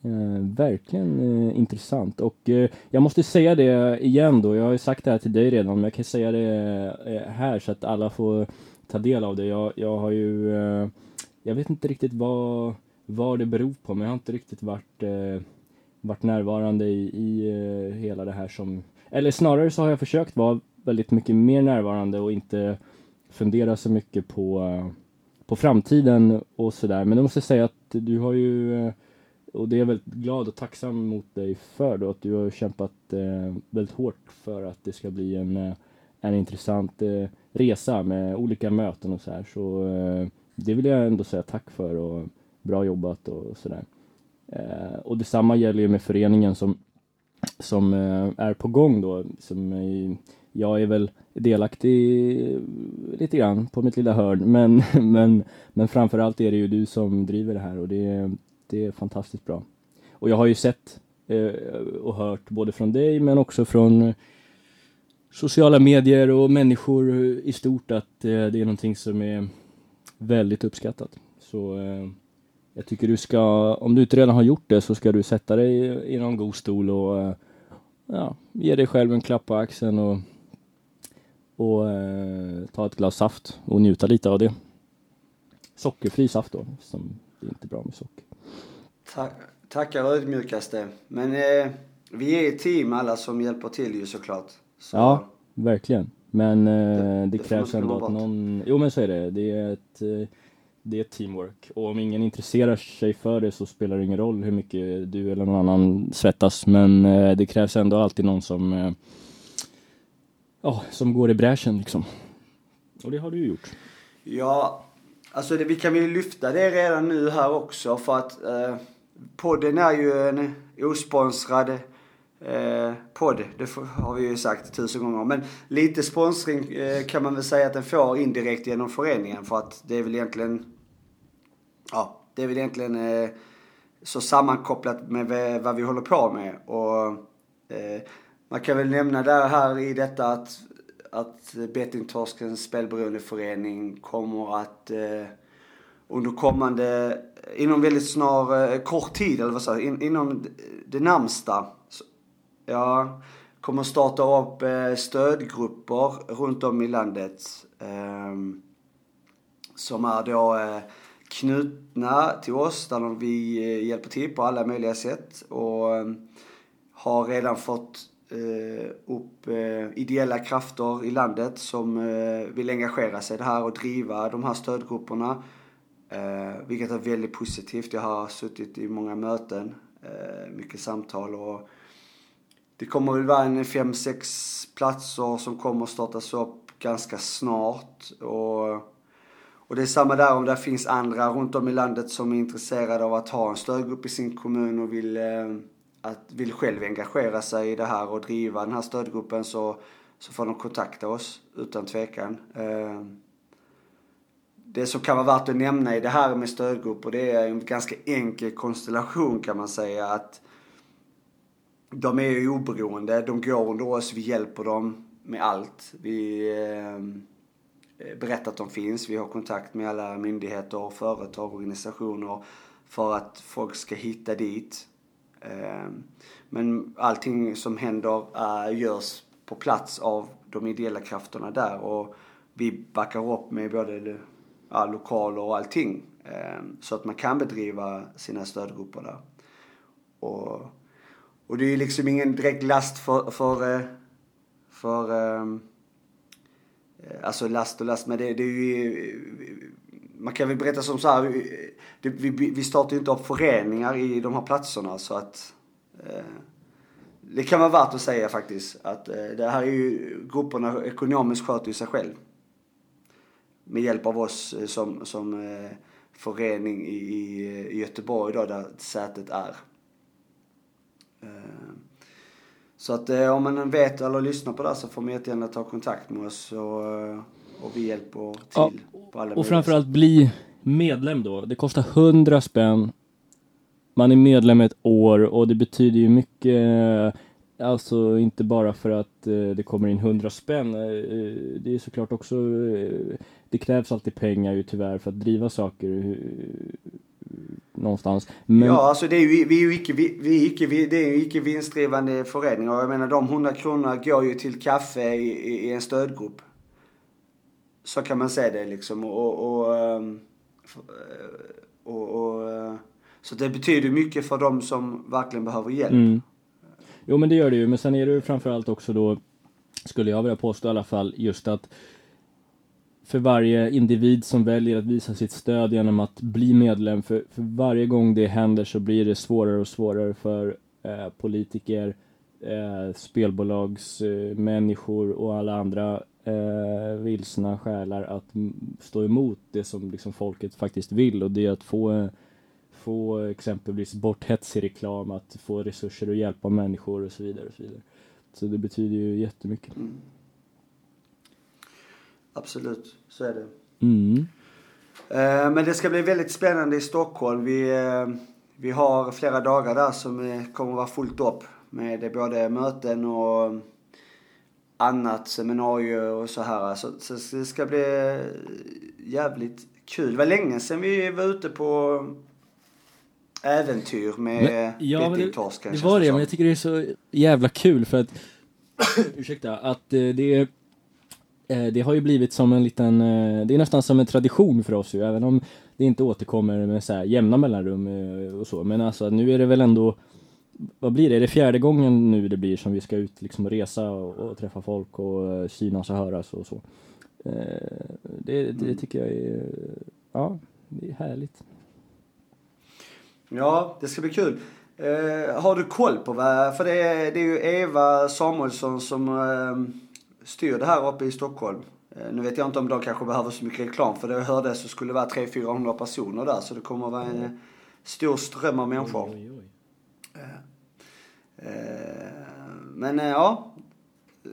Eh, verkligen eh, intressant och eh, jag måste säga det igen då, jag har ju sagt det här till dig redan men jag kan säga det eh, här så att alla får ta del av det. Jag, jag har ju, eh, jag vet inte riktigt vad, vad det beror på men jag har inte riktigt varit, eh, varit närvarande i, i eh, hela det här som, eller snarare så har jag försökt vara väldigt mycket mer närvarande och inte fundera så mycket på, på framtiden och sådär. Men då måste jag säga att du har ju eh, och det är jag väldigt glad och tacksam mot dig för då, att du har kämpat eh, väldigt hårt för att det ska bli en, eh, en intressant eh, resa med olika möten och så här. Så eh, det vill jag ändå säga tack för och bra jobbat och sådär. Eh, och detsamma gäller ju med föreningen som, som eh, är på gång då. Som, jag är väl delaktig eh, lite grann på mitt lilla hörn men, men, men framförallt är det ju du som driver det här och det, det är fantastiskt bra. Och jag har ju sett eh, och hört både från dig men också från eh, sociala medier och människor i stort att eh, det är någonting som är väldigt uppskattat. Så eh, jag tycker du ska, om du inte redan har gjort det så ska du sätta dig i, någon god stol och eh, ja, ge dig själv en klapp på axeln och, och eh, ta ett glas saft och njuta lite av det. Sockerfri saft då, som det är inte bra med socker. Ta tackar ödmjukaste. Men eh, vi är ett team alla som hjälper till ju såklart. Så, Ja, verkligen. Men eh, det, det krävs ändå att någon, jo men så är det. Det är ett, eh, det är teamwork. Och om ingen intresserar sig för det så spelar det ingen roll hur mycket du eller någon annan svettas. Men eh, det krävs ändå alltid någon som, eh, ja, som går i bräschen liksom. Och det har du ju gjort. Ja, alltså det, vi kan väl lyfta det redan nu här också för att eh, podden är ju en osponsrad eh, podd. Det har vi ju sagt tusen gånger. Men lite sponsring eh, kan man väl säga att den får indirekt genom föreningen för att det är väl egentligen ja, det är väl egentligen eh, så sammankopplat med vad vi håller på med. Och eh, man kan väl nämna där här i detta att, att Bettingtorskens spelberoendeförening kommer att eh, under kommande, inom väldigt snar, eh, kort tid eller vad säger jag, in, inom det närmsta, ja, kommer starta upp eh, stödgrupper runt om i landet. Ehm, som är då eh, knutna till oss där vi hjälper till på alla möjliga sätt och ehm, har redan fått upp ideella krafter i landet som vill engagera sig i det här och driva de här stödgrupperna. Eh, vilket är väldigt positivt. Jag har suttit i många möten, eh, mycket samtal och det kommer väl vara en fem, sex platser som kommer startas upp ganska snart. Och, och det är samma där om det finns andra runt om i landet som är intresserade av att ha en stödgrupp i sin kommun och vill, eh, att, vill själv engagera sig i det här och driva den här stödgruppen så, så får de kontakta oss utan tvekan. Eh, det som kan vara värt att nämna i det här med stödgrupper det är en ganska enkel konstellation kan man säga. att de är ju oberoende, de går under oss, vi hjälper dem med allt. Vi eh, berättar att de finns, vi har kontakt med alla myndigheter, företag, organisationer för att folk ska hitta dit. Eh, men allting som händer eh, görs på plats av de ideella krafterna där och vi backar upp med både ja, lokaler och allting. Ehm, så att man kan bedriva sina stödgrupper där. Och och det är ju liksom ingen direkt last för, för, eh, för ehm, eh, alltså last och last, men det, det är ju, man kan väl berätta som så här, vi- vi, vi startar ju inte upp föreningar i de här platserna så att eh, det kan vara värt att säga faktiskt att eh, det här är ju, grupperna ekonomiskt sköter ju sig själv. Med hjälp av oss eh, som, som eh, förening i, i, i Göteborg då, där sätet är. Eh, Så att eh, om man vet eller lyssnar på det här så får man jättegärna ta kontakt med oss och, eh, och vi hjälper till Ja, på alla Och framförallt bli medlem då. Det kostar 100 spänn. Man är medlem ett år och det betyder ju mycket. Alltså inte bara för att eh, det kommer in 100 spänn. eh, eh, Det är såklart också, eh, det krävs alltid pengar ju tyvärr för att driva saker eh, någonstans. Men, Ja, alltså det är ju, vi är ju icke, vi, vi icke, vi, det är ju icke vinstdrivande förening och jag menar de 100 kronorna går ju till kaffe i, i, en stödgrupp. Så kan man säga det liksom och, och, ehm, f- eh, och, och eh, så det betyder mycket för de som verkligen behöver hjälp. Mm. Jo men det gör det ju, men sen är det ju framförallt också då, skulle jag vilja påstå i alla fall, just att för varje individ som väljer att visa sitt stöd genom att bli medlem, för, för varje gång det händer så blir det svårare och svårare för eh, politiker, eh, spelbolagsmänniskor eh, och alla andra eh, vilsna själar att stå emot det som liksom folket faktiskt vill och det är att få eh, få exempelvis bort hets i reklam, att få resurser att hjälpa människor och så vidare. Och så, vidare. så det betyder ju jättemycket. Mm. Absolut, så är det. Mm. Eh, Men det ska bli väldigt spännande i Stockholm. Vi, eh, vi har flera dagar där som eh, kommer att vara fullt upp med både möten och annat, seminarier och så här. Så, så det ska bli jävligt kul. Det var länge sedan vi var ute på äventyr med Men- ja, det, bettingtorsken. det känns var det, men jag tycker det är så jävla kul för att ursäkta, att det eh, det har ju blivit som en liten, eh, det är nästan som en tradition för oss ju, även om det inte återkommer med så här jämna mellanrum eh, och så. Men alltså nu är det väl ändå, vad blir det? Är det fjärde gången nu det blir som vi ska ut liksom resa och, och träffa folk och eh, synas och höras och så. Eh, Det, det tycker jag är, ja, det är härligt. Ja, det ska bli kul. Eh, har du koll på vad, för det är, det är ju Eva Samuelsson som eh, styr det här uppe i Stockholm. Eh, nu vet jag inte om de kanske behöver så mycket reklam för det jag hörde så skulle det vara 300-400 personer där så det kommer att vara en eh, stor ström av människor. Oj, oj. Eh, men ja. Eh,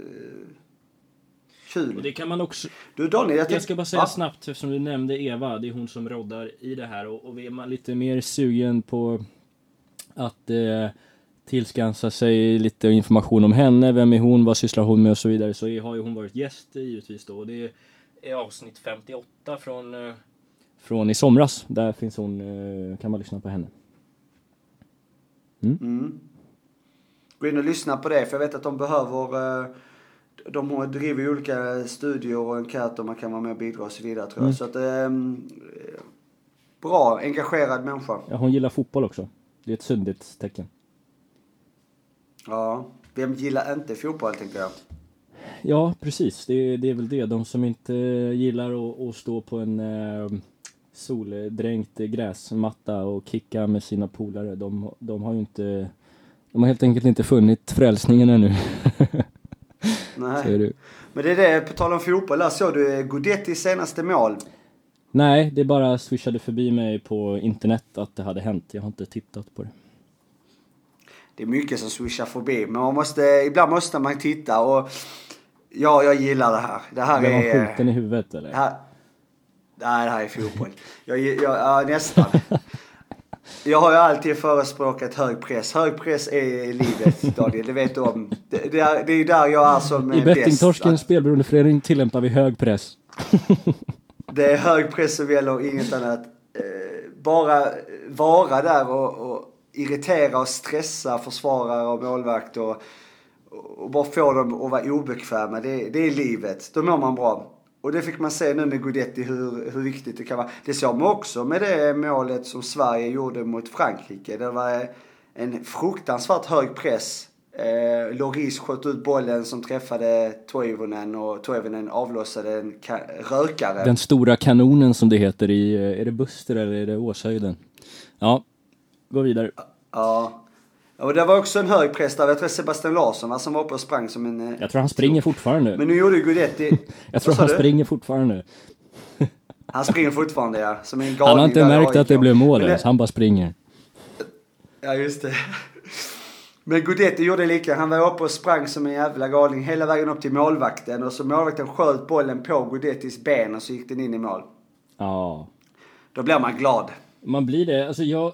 Och kul. det kan man också, Du Daniel, jag, Jag ska bara säga Ja. snabbt eftersom du nämnde Eva, det är hon som roddar i det här och, och är man lite mer sugen på att eh, tillskansa sig lite information om henne, vem är hon, vad sysslar hon med och så vidare så har ju hon varit gäst givetvis då och det är avsnitt 58 från eh, från i somras. Där finns hon, eh, kan man lyssna på henne. Mm. Gå in och lyssna på det för jag vet att de behöver eh, de driver ju olika studier och enkäter man kan vara med och bidra och så vidare tror jag. Så att eh, bra, engagerad människa. Ja, hon gillar fotboll också. Det är ett sundhetstecken. Ja, vem gillar inte fotboll tänker jag. Ja, precis. Det, det är väl det. De som inte gillar att, att stå på en eh, soldränkt gräsmatta och kicka med sina polare, de, de har ju inte... De har helt enkelt inte funnit frälsningen ännu. Nej. Men det är det, på tal om fotboll, där såg du Gudettis senaste mål. Nej, det bara swishade förbi mig på internet att det hade hänt. Jag har inte tittat på det. Det är mycket som swishar förbi, men man måste, ibland måste man titta och ja, jag gillar det här. Det här han är... skjuten i huvudet eller? Det här, nej, det här är fotboll. Jag, jag, ja, nästan. Jag har ju alltid förespråkat hög press. Hög press är livet, Daniel. Det vet du om. Det, det, är, det är där jag är som I bäst. Bettingtorskens spelberoendeförening tillämpar vi hög press. Det är hög press som gäller inget annat. Eh, bara vara där och, och irritera och stressa försvarare och målvakt och, och bara få dem att vara obekväma. Det, det är livet. Då mår man bra. Och det fick man se nu med Guidetti hur, hur viktigt det kan vara. Det såg man också med det målet som Sverige gjorde mot Frankrike. Det var en fruktansvärt hög press. Eh, Loris sköt ut bollen som träffade Toivonen och Toivonen avlossade en ka- rökare. Den stora kanonen som det heter i, eh, är det Buster eller är det Åshöjden? Ja, gå vidare. Ja. Och det var också en hög press där. Jag tror Sebastian Larsson va, som var uppe och sprang som en... eh, Jag tror han springer fortfarande. Men nu gjorde ju Guidetti... Jag tror han du? springer fortfarande. Han springer fortfarande ja. Som en galning. Han har inte märkt att det blev mål ens, han bara springer. Ja, just det. Men Guidetti gjorde lika. Han var uppe och sprang som en jävla galning hela vägen upp till målvakten. Och så målvakten sköt bollen på Guidettis ben och så gick den in i mål. Ja, Då blir man glad man blir det. Alltså jag,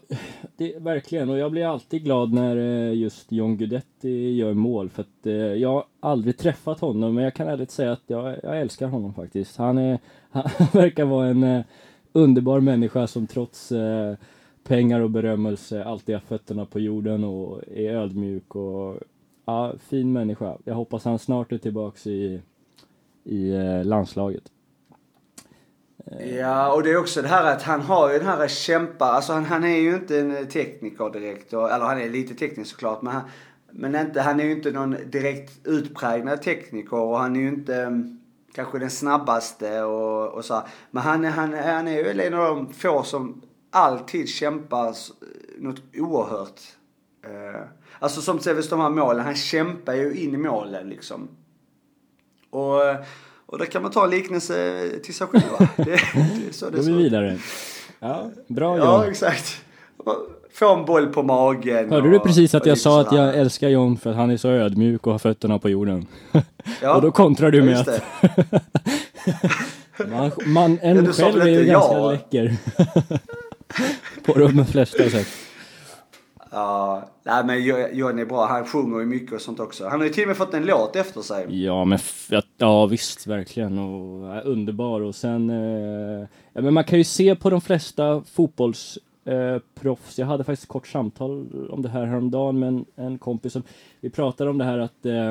det, verkligen. Och jag blir alltid glad när eh, just John Guidetti gör mål. För att eh, jag har aldrig träffat honom, men jag kan ärligt säga att jag, jag älskar honom faktiskt. Han, är, han verkar vara en eh, underbar människa som trots pengar och berömmelse alltid har fötterna på jorden och är ödmjuk och ja, fin människa. Jag hoppas han snart är tillbaks i, i landslaget. Ja, och det är också det här att han har ju den här kämpa, alltså han, han är ju inte en eh, tekniker direkt, och, eller han är lite teknisk såklart, men han, men inte, han är ju inte någon direkt utpräglad tekniker och han är ju inte mm, kanske den snabbaste och, och så här. Men han, han, han är ju en av de få som alltid kämpar eh, något oerhört. Eh, alltså som till exempel de här målen, han kämpar ju in i målen liksom. Och, och där kan man ta en liknelse till sig själv va? Det, det är så det Då går vi vidare. Ja, bra Ja, John. exakt. Få en boll på magen. Hörde du precis att jag sa att jag älskar John för att han är så ödmjuk och har fötterna på jorden? Ja, och då kontrar du ja, med att man, man, Ja, en sa själv är ju ganska ja? läcker. på de flesta sätt. Ja, nej men Johnny John är bra. Han sjunger ju mycket och sånt också. Han har ju till och med fått en låt efter sig. Ja, men Ja visst, verkligen. Och, ja, underbar. Och sen, eh, ja, men man kan ju se på de flesta fotbollsproffs. Eh, proffs. jag hade faktiskt ett kort samtal om det här häromdagen med en, en kompis. Som, vi pratade om det här att eh,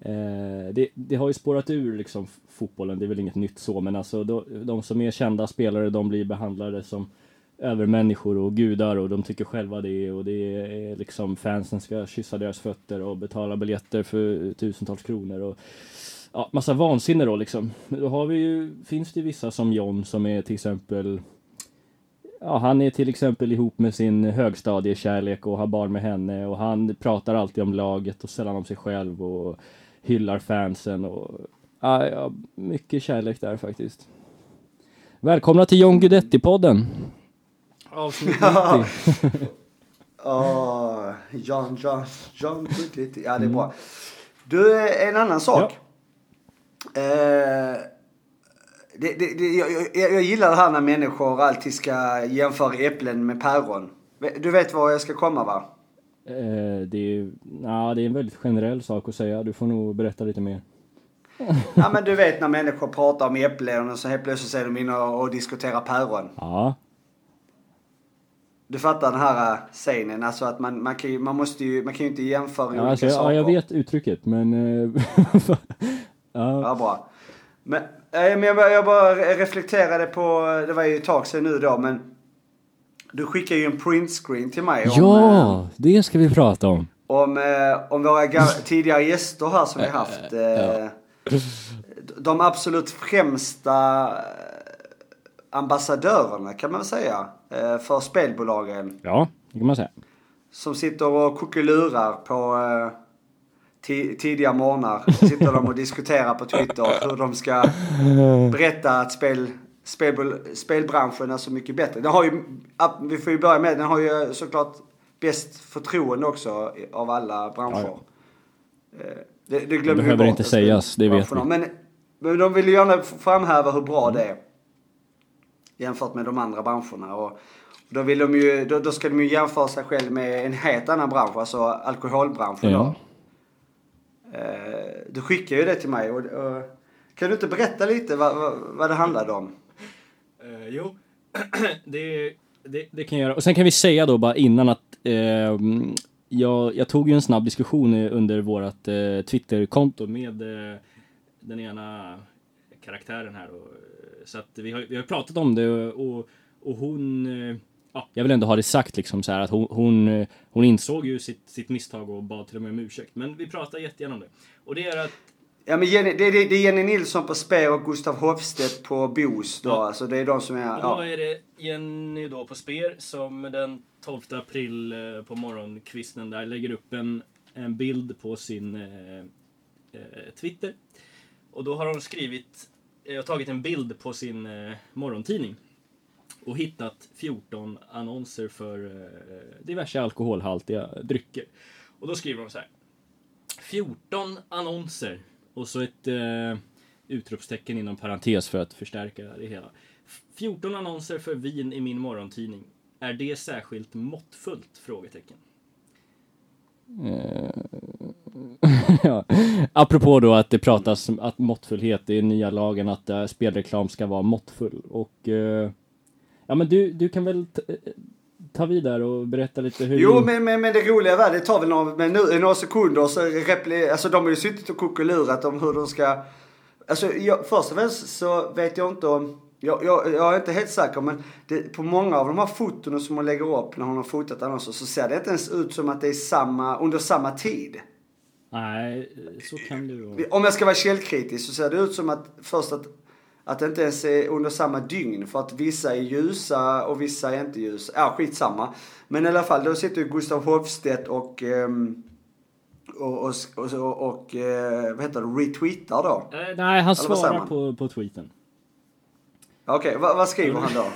eh, det, det, har ju spårat ur liksom fotbollen. Det är väl inget nytt så, men alltså då, de som är kända spelare, de blir behandlade som övermänniskor och gudar och de tycker själva det och det är liksom fansen ska kyssa deras fötter och betala biljetter för tusentals kronor och ja, massa vansinne då liksom. Då har vi ju, finns det vissa som John som är till exempel Ja, han är till exempel ihop med sin högstadiekärlek och har barn med henne och han pratar alltid om laget och sällan om sig själv och hyllar fansen och ja, ja mycket kärlek där faktiskt. Välkomna till John Guidetti-podden. Avsnitt 90. Åh, John, John, John Guidetti. Ja, det är bra. Du, en annan sak. Ja. Eh, det, det, det, jag, jag, jag, gillar det här när människor alltid ska jämföra äpplen med päron. Du vet var jag ska komma va? Eh, det, är, na, det är en väldigt generell sak att säga. Du får nog berätta lite mer. ja men du vet när människor pratar om äpplen och så helt plötsligt är de inne och, och diskuterar päron. Ja. Du fattar den här äh, scenen, alltså att man, man, kan ju, man måste ju, man kan ju inte jämföra ja, olika alltså, saker. Ja, jag vet uttrycket, men... Äh, ja. ja, bra. Men, äh, men jag, jag bara reflekterade på, det var ju ett tag sedan nu då, men du skickade ju en printscreen till mig. Om, ja, det ska vi prata om. Om, om våra tidigare gäster här som vi haft. Äh, de absolut främsta ambassadörerna kan man väl säga. Eh, för spelbolagen. Ja, det kan man säga. Som sitter och kuckelurar på eh, tidiga morgnar. Sitter de och diskuterar på Twitter hur de ska berätta att spel, spel, spelbranschen är så mycket bättre. Den har ju, vi får ju börja med, den har ju såklart bäst förtroende också av alla branscher. Ja, ja. Eh, det, det glömmer det behöver inte sägas, det vet vi. Men, men de vill ju gärna framhäva hur bra det är jämfört med de andra branscherna. Och då, vill de ju, då, då ska de ju jämföra sig själv med en helt annan bransch, alltså alkoholbranschen. Ja. Eh, du skickade ju det till mig. Och, och, kan du inte berätta lite vad, vad, vad det handlade om? Uh, jo, det, det, det, kan jag göra. Och sen kan vi säga då bara innan att eh, jag, jag, tog ju en snabb diskussion under vårt eh, Twitterkonto med eh, den ena karaktären här. Och, så att vi har, vi har pratat om det och, och hon eh, Ja, jag vill ändå ha det sagt liksom så här att hon, hon, eh, hon insåg ju sitt, sitt misstag och bad till och med om ursäkt. Men vi pratar jättegärna om det. Och det är att Ja men Jenny, det, det, det är Jenny Nilsson på Speer och Gustav Hofstedt på Bos då. Ja. Alltså det är de som är... Ja. Och då är det Jenny då på Speer som den 12 april eh, på morgonkvisten där lägger upp en, en bild på sin eh, eh, Twitter. Och då har hon skrivit jag har tagit en bild på sin eh, morgontidning och hittat 14 annonser för eh, diverse alkoholhaltiga drycker. Och då skriver de så här. 14 annonser och så ett eh, utropstecken inom parentes för att förstärka det hela. 14 annonser för vin i min morgontidning. Är det särskilt måttfullt? Frågetecken. Eh, ja. Apropå då att det pratas att måttfullhet, det är nya lagen att uh, spelreklam ska vara måttfull. Och uh, ja men du, du kan väl ta vidare och berätta lite hur... Jo men, men, men det roliga var det tar väl några, men nu, några sekunder så repli, alltså de har ju suttit och kuckelurat om hur de ska... Alltså jag, först och främst så vet jag inte om jag, jag, jag, är inte helt säker men det, på många av de här fotona som hon lägger upp när hon har fotat annonser så ser det inte ens ut som att det är samma, under samma tid. Nej, så kan det vara. Om jag ska vara källkritisk så ser det ut som att först att, att det inte ens är under samma dygn för att vissa är ljusa och vissa är inte ljusa. Ja, skitsamma. Men i alla fall, då sitter ju Gustav Hofstedt och um, och, och, och, och, och eh, vad heter det, retweetar då? Nej, han svarar på, på tweeten. Okej, okay, vad skriver han då?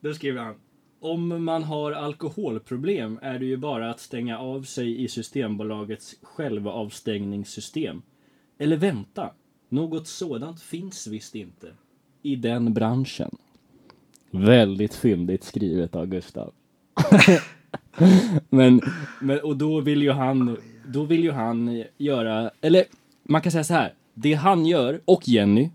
då skriver han. Om man har alkoholproblem är det ju bara att stänga av sig i Systembolagets självavstängningssystem. Eller vänta, något sådant finns visst inte. I den branschen. Väldigt fyndigt skrivet av Gustav. men, men, och då vill ju han, då vill ju han göra, eller man kan säga så här. Det han gör, och Jenny,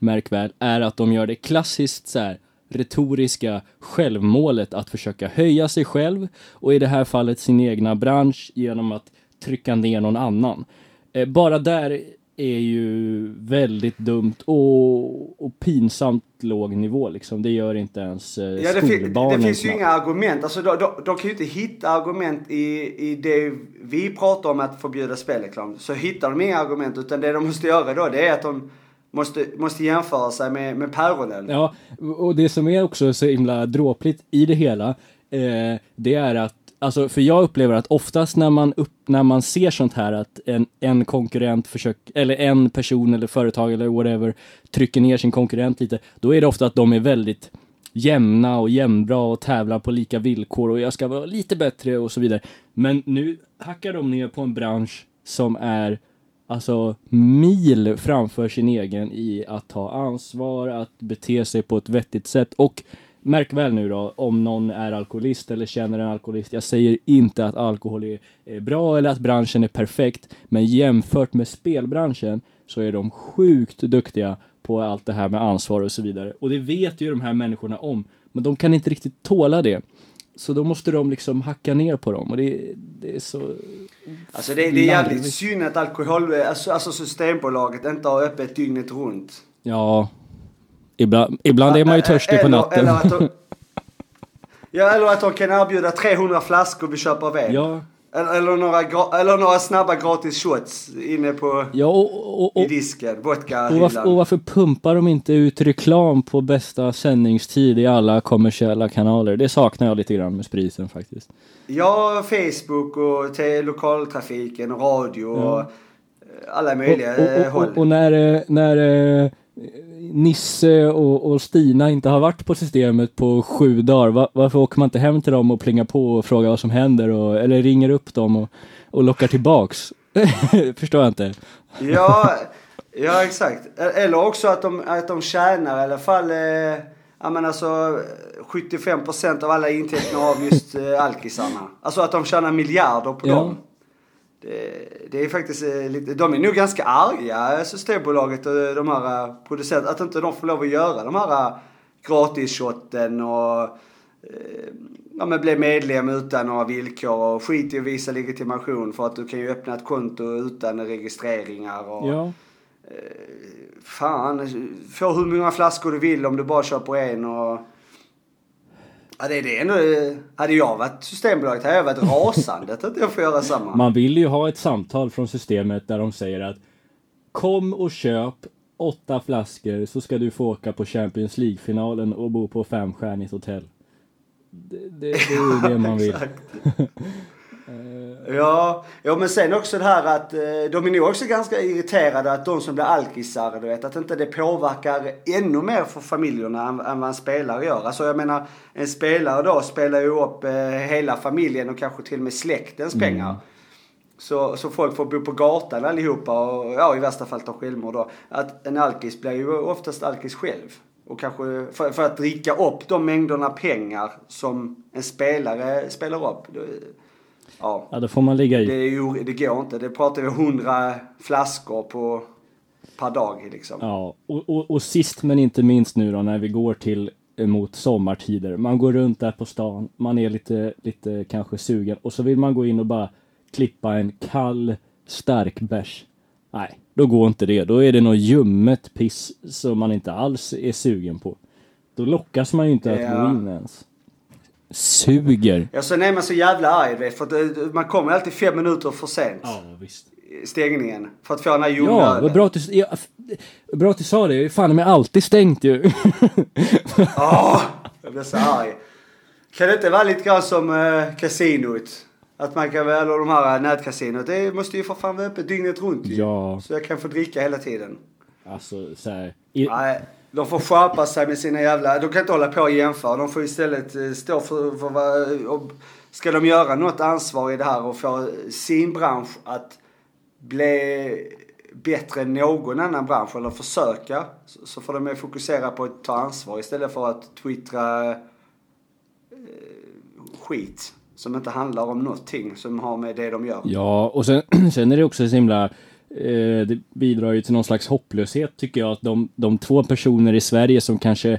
märk väl, är att de gör det klassiskt så här retoriska självmålet att försöka höja sig själv och i det här fallet sin egna bransch genom att trycka ner någon annan. Eh, bara där är ju väldigt dumt och, och pinsamt låg nivå liksom. Det gör inte ens eh, Ja, det, fin- det finns ju inga argument. Alltså, de, de, de kan ju inte hitta argument i, i det vi pratar om att förbjuda spelreklam. Så hittar de inga argument utan det de måste göra då det är att de måste, måste jämföra sig med, med päronen. Ja, och det som är också så himla dråpligt i det hela, eh, det är att Alltså, för jag upplever att oftast när man, upp, när man ser sånt här att en, en konkurrent försöker, eller en person eller företag eller whatever trycker ner sin konkurrent lite, då är det ofta att de är väldigt jämna och jämnbra och tävlar på lika villkor och jag ska vara lite bättre och så vidare. Men nu hackar de ner på en bransch som är alltså mil framför sin egen i att ta ansvar, att bete sig på ett vettigt sätt och Märk väl nu då, om någon är alkoholist eller känner en alkoholist. Jag säger inte att alkohol är, bra eller att branschen är perfekt. Men jämfört med spelbranschen så är de sjukt duktiga på allt det här med ansvar och så vidare. Och det vet ju de här människorna om. Men de kan inte riktigt tåla det. Så då måste de liksom hacka ner på dem och det, det är så... Alltså det, det är jävligt synd att alkohol, alltså, alltså Systembolaget inte har öppet dygnet runt. Ja... Ibland, ibland är man ju törstig på Eller- natten. Eller att de, ja, eller att de kan erbjuda 300 flaskor vid köp av öl. Ja, Eller, eller, några, gra- eller några snabba gratis shots inne på ja och, och, i och, disken. och, varför, och varför pumpar de inte ut reklam på bästa sändningstid i alla kommersiella kanaler? Det saknar jag lite grann med spriten faktiskt. Ja, Facebook och till lokaltrafiken och radio och Ja. eh, alla möjliga och, och, håll. och, och när, eh, när eh, Nisse och, och Stina inte har varit på systemet på sju dagar, va, varför åker man inte hem till dem och plingar på och frågar vad som händer? Och, eller ringer upp dem och, och lockar tillbaks? Förstår jag inte. Ja, ja exakt. Eller också att de, att de tjänar i alla fall, eh, ja men alltså 75% av alla intäkter av just eh, alkisarna. Alltså att de tjänar miljarder på Ja. dem. Det, det är faktiskt eh, lite, de är nog ganska arga, eh, Systembolaget och de här eh, producenterna, att inte de får lov att göra de här eh, gratisshotten och eh, ja, men bli medlem utan några villkor och skit i att visa legitimation för att du kan ju öppna ett konto utan registreringar och Ja. fan, få hur många flaskor du vill om du bara köper en och Ja det är det ändå, hade jag varit Systembolaget hade jag varit rasande att jag får göra samma. Man vill ju ha ett samtal från systemet där de säger att kom och köp åtta flaskor så ska du få åka på Champions League-finalen och bo på femstjärnigt hotell. Det, det, det är ju det man vill. Exakt. Ja, ja, men sen också det här att eh, de är nog också ganska irriterade att de som blir alkisar, du vet, att inte det påverkar ännu mer för familjerna än, än vad en spelare gör. Alltså jag menar, en spelare då spelar ju upp eh, hela familjen och kanske till och med släktens pengar. Så, så folk får bo på gatan allihopa och ja, i värsta fall ta självmord då. Att en alkis blir ju oftast alkis själv. Och kanske för, för att dricka upp de mängderna pengar som en spelare spelar upp. Det, ja, Ja, då får man ligga det, i. är ju, det går inte. Det pratar vi hundra flaskor på per dag liksom. Ja, och, och, och sist men inte minst nu då när vi går till mot sommartider. Man går runt där på stan, man är lite, lite kanske sugen och så vill man gå in och bara klippa en kall stark bärs. Nej, då går inte det. Då är det något ljummet piss som man inte alls är sugen på. Då lockas man ju inte att Ja. gå in ens. Suger. Ja, sen är man så jävla arg vet, för att det, man kommer alltid fem minuter för sent. Ja, visst. Stängningen. För att få den här Ja, vad bra att du, ja, bra att du sa det. Fan, de är alltid stängt ju. Åh, jag blir så arg. Kan det inte vara lite grann som eh, kasinot? Att man kan väl, de här eh, nätkasinot, det måste ju för fan vara öppet dygnet runt ju. Ja. Så jag kan få dricka hela tiden. alltså, så här. I, Nej, de får skärpa sig med sina jävla, de kan inte hålla på och jämföra. De får istället eh, stå för, för vad, och ska de göra något ansvar i det här och få sin bransch att bli bättre än någon annan bransch eller försöka så, så får de fokusera på att ta ansvar istället för att twittra eh, skit som inte handlar om någonting som har med det de gör. Ja, och sen, sen är det också så himla eh, det bidrar ju till någon slags hopplöshet tycker jag att de, de två personer i Sverige som kanske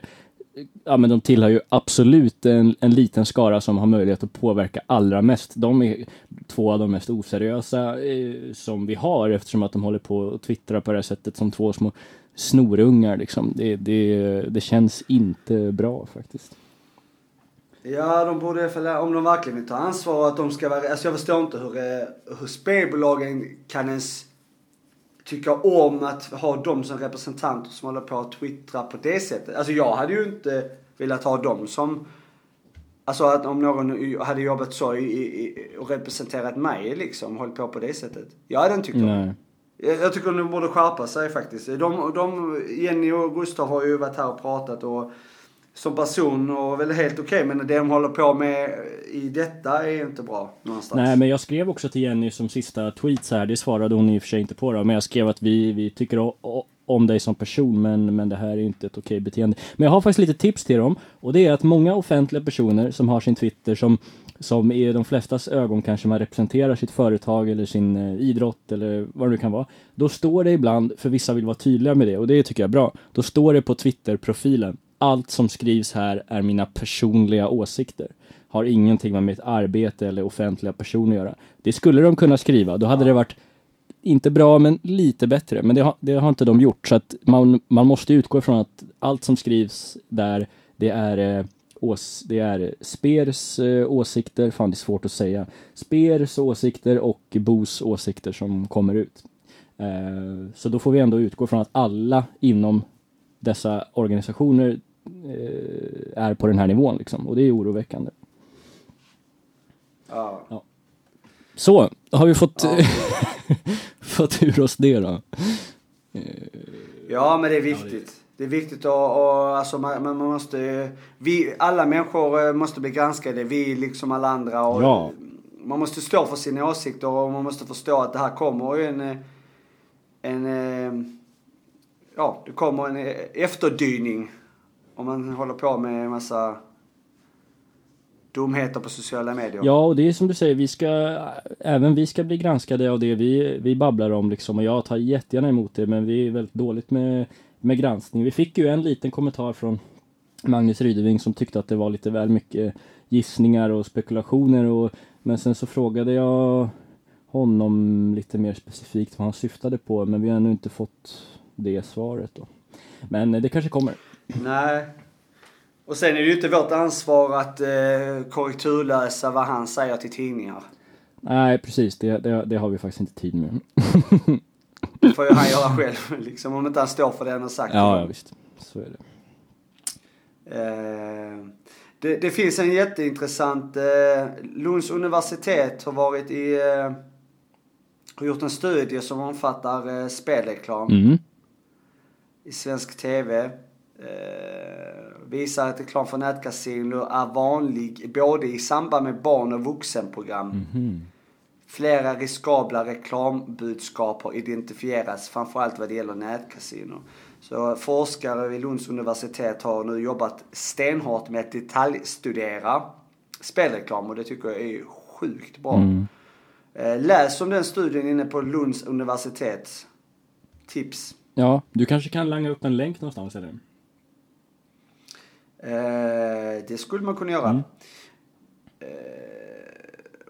Ja men de tillhör ju absolut en, en liten skara som har möjlighet att påverka allra mest. De är två av de mest oseriösa eh, som vi har eftersom att de håller på och twittrar på det här sättet som två små snorungar liksom. Det, det, det känns inte bra faktiskt. Ja, de borde, för om de verkligen vill ta ansvar att de ska vara, alltså jag förstår inte hur, eh, hur spelbolagen kan ens tycka om att ha dem som representanter som håller på att twittra på det sättet. Alltså jag hade ju inte velat ha dem som, alltså att om någon hade jobbat så i, i, och representerat mig liksom, hållit på på det sättet. Jag hade inte tyckt om det. Jag, jag tycker de borde skärpa sig faktiskt. De, de, Jenny och Gustav har ju varit här och pratat och som person och väl helt okej okay, men det de håller på med i detta är inte bra någonstans. Nej men jag skrev också till Jenny som sista tweet så här, det svarade hon i och för sig inte på då, men jag skrev att vi, vi tycker om dig som person men, men det här är inte ett okej beteende. Men jag har faktiskt lite tips till dem och det är att många offentliga personer som har sin Twitter som som i de flestas ögon kanske man representerar sitt företag eller sin eh, idrott eller vad det nu kan vara. Då står det ibland, för vissa vill vara tydliga med det och det tycker jag är bra, då står det på Twitter-profilen allt som skrivs här är mina personliga åsikter. Har ingenting med mitt arbete eller offentliga person att göra. Det skulle de kunna skriva, då hade det varit inte bra men lite bättre. Men det har, det har inte de gjort så att man, man måste utgå ifrån att allt som skrivs där det är eh, ås, det är Spers eh, åsikter, fan det är svårt att säga. Spers åsikter och Bos åsikter som kommer ut. Eh, så då får vi ändå utgå från att alla inom dessa organisationer är på den här nivån liksom. Och det är oroväckande. Ja. ja. Så, har vi fått, ja. fått ur oss det då? Ja, men det är viktigt. Det är viktigt att, och, alltså man, man, måste, vi, alla människor eh, måste bli granskade, vi liksom alla andra. Och ja. Man måste stå för sina åsikter och man måste förstå att det här kommer en, eh, en, ja, det kommer en efterdyning om man håller på med en massa dumheter på sociala medier. Ja, och det är som du säger, vi ska, även vi ska bli granskade av det vi, vi babblar om liksom. Och jag tar jättegärna emot det, men vi är väldigt dåligt med, med granskning. Vi fick ju en liten kommentar från Magnus Rydeving som tyckte att det var lite väl mycket gissningar och spekulationer. Och, men sen så frågade jag honom lite mer specifikt vad han syftade på, men vi har ännu inte fått det svaret då. Men det kanske kommer. Nej. Och sen är det ju inte vårt ansvar att eh, korrekturläsa vad han säger till tidningar. Nej, precis. Det, det, det har vi faktiskt inte tid med. det får ju han göra själv, liksom, om inte han står för det han har sagt. Ja, ja visst. Så är det. Eh, det, det, finns en jätteintressant... Eh, Lunds universitet har varit i... Eh, har gjort en studie som omfattar eh, spelreklam. Mm. I svensk TV. Eh, visar att reklam för nätkasino är vanlig både i samband med barn och vuxenprogram. Mm -hmm. Flera riskabla reklambudskap har identifierats, framförallt vad det gäller nätkasino. Så forskare vid Lunds universitet har nu jobbat stenhårt med att detaljstudera spelreklam och det tycker jag är sjukt bra. Mm. Eh, läs om den studien inne på Lunds universitet. Tips. Ja, du kanske kan langa upp en länk någonstans eller? Eh, det skulle man kunna göra. Mm. Eh,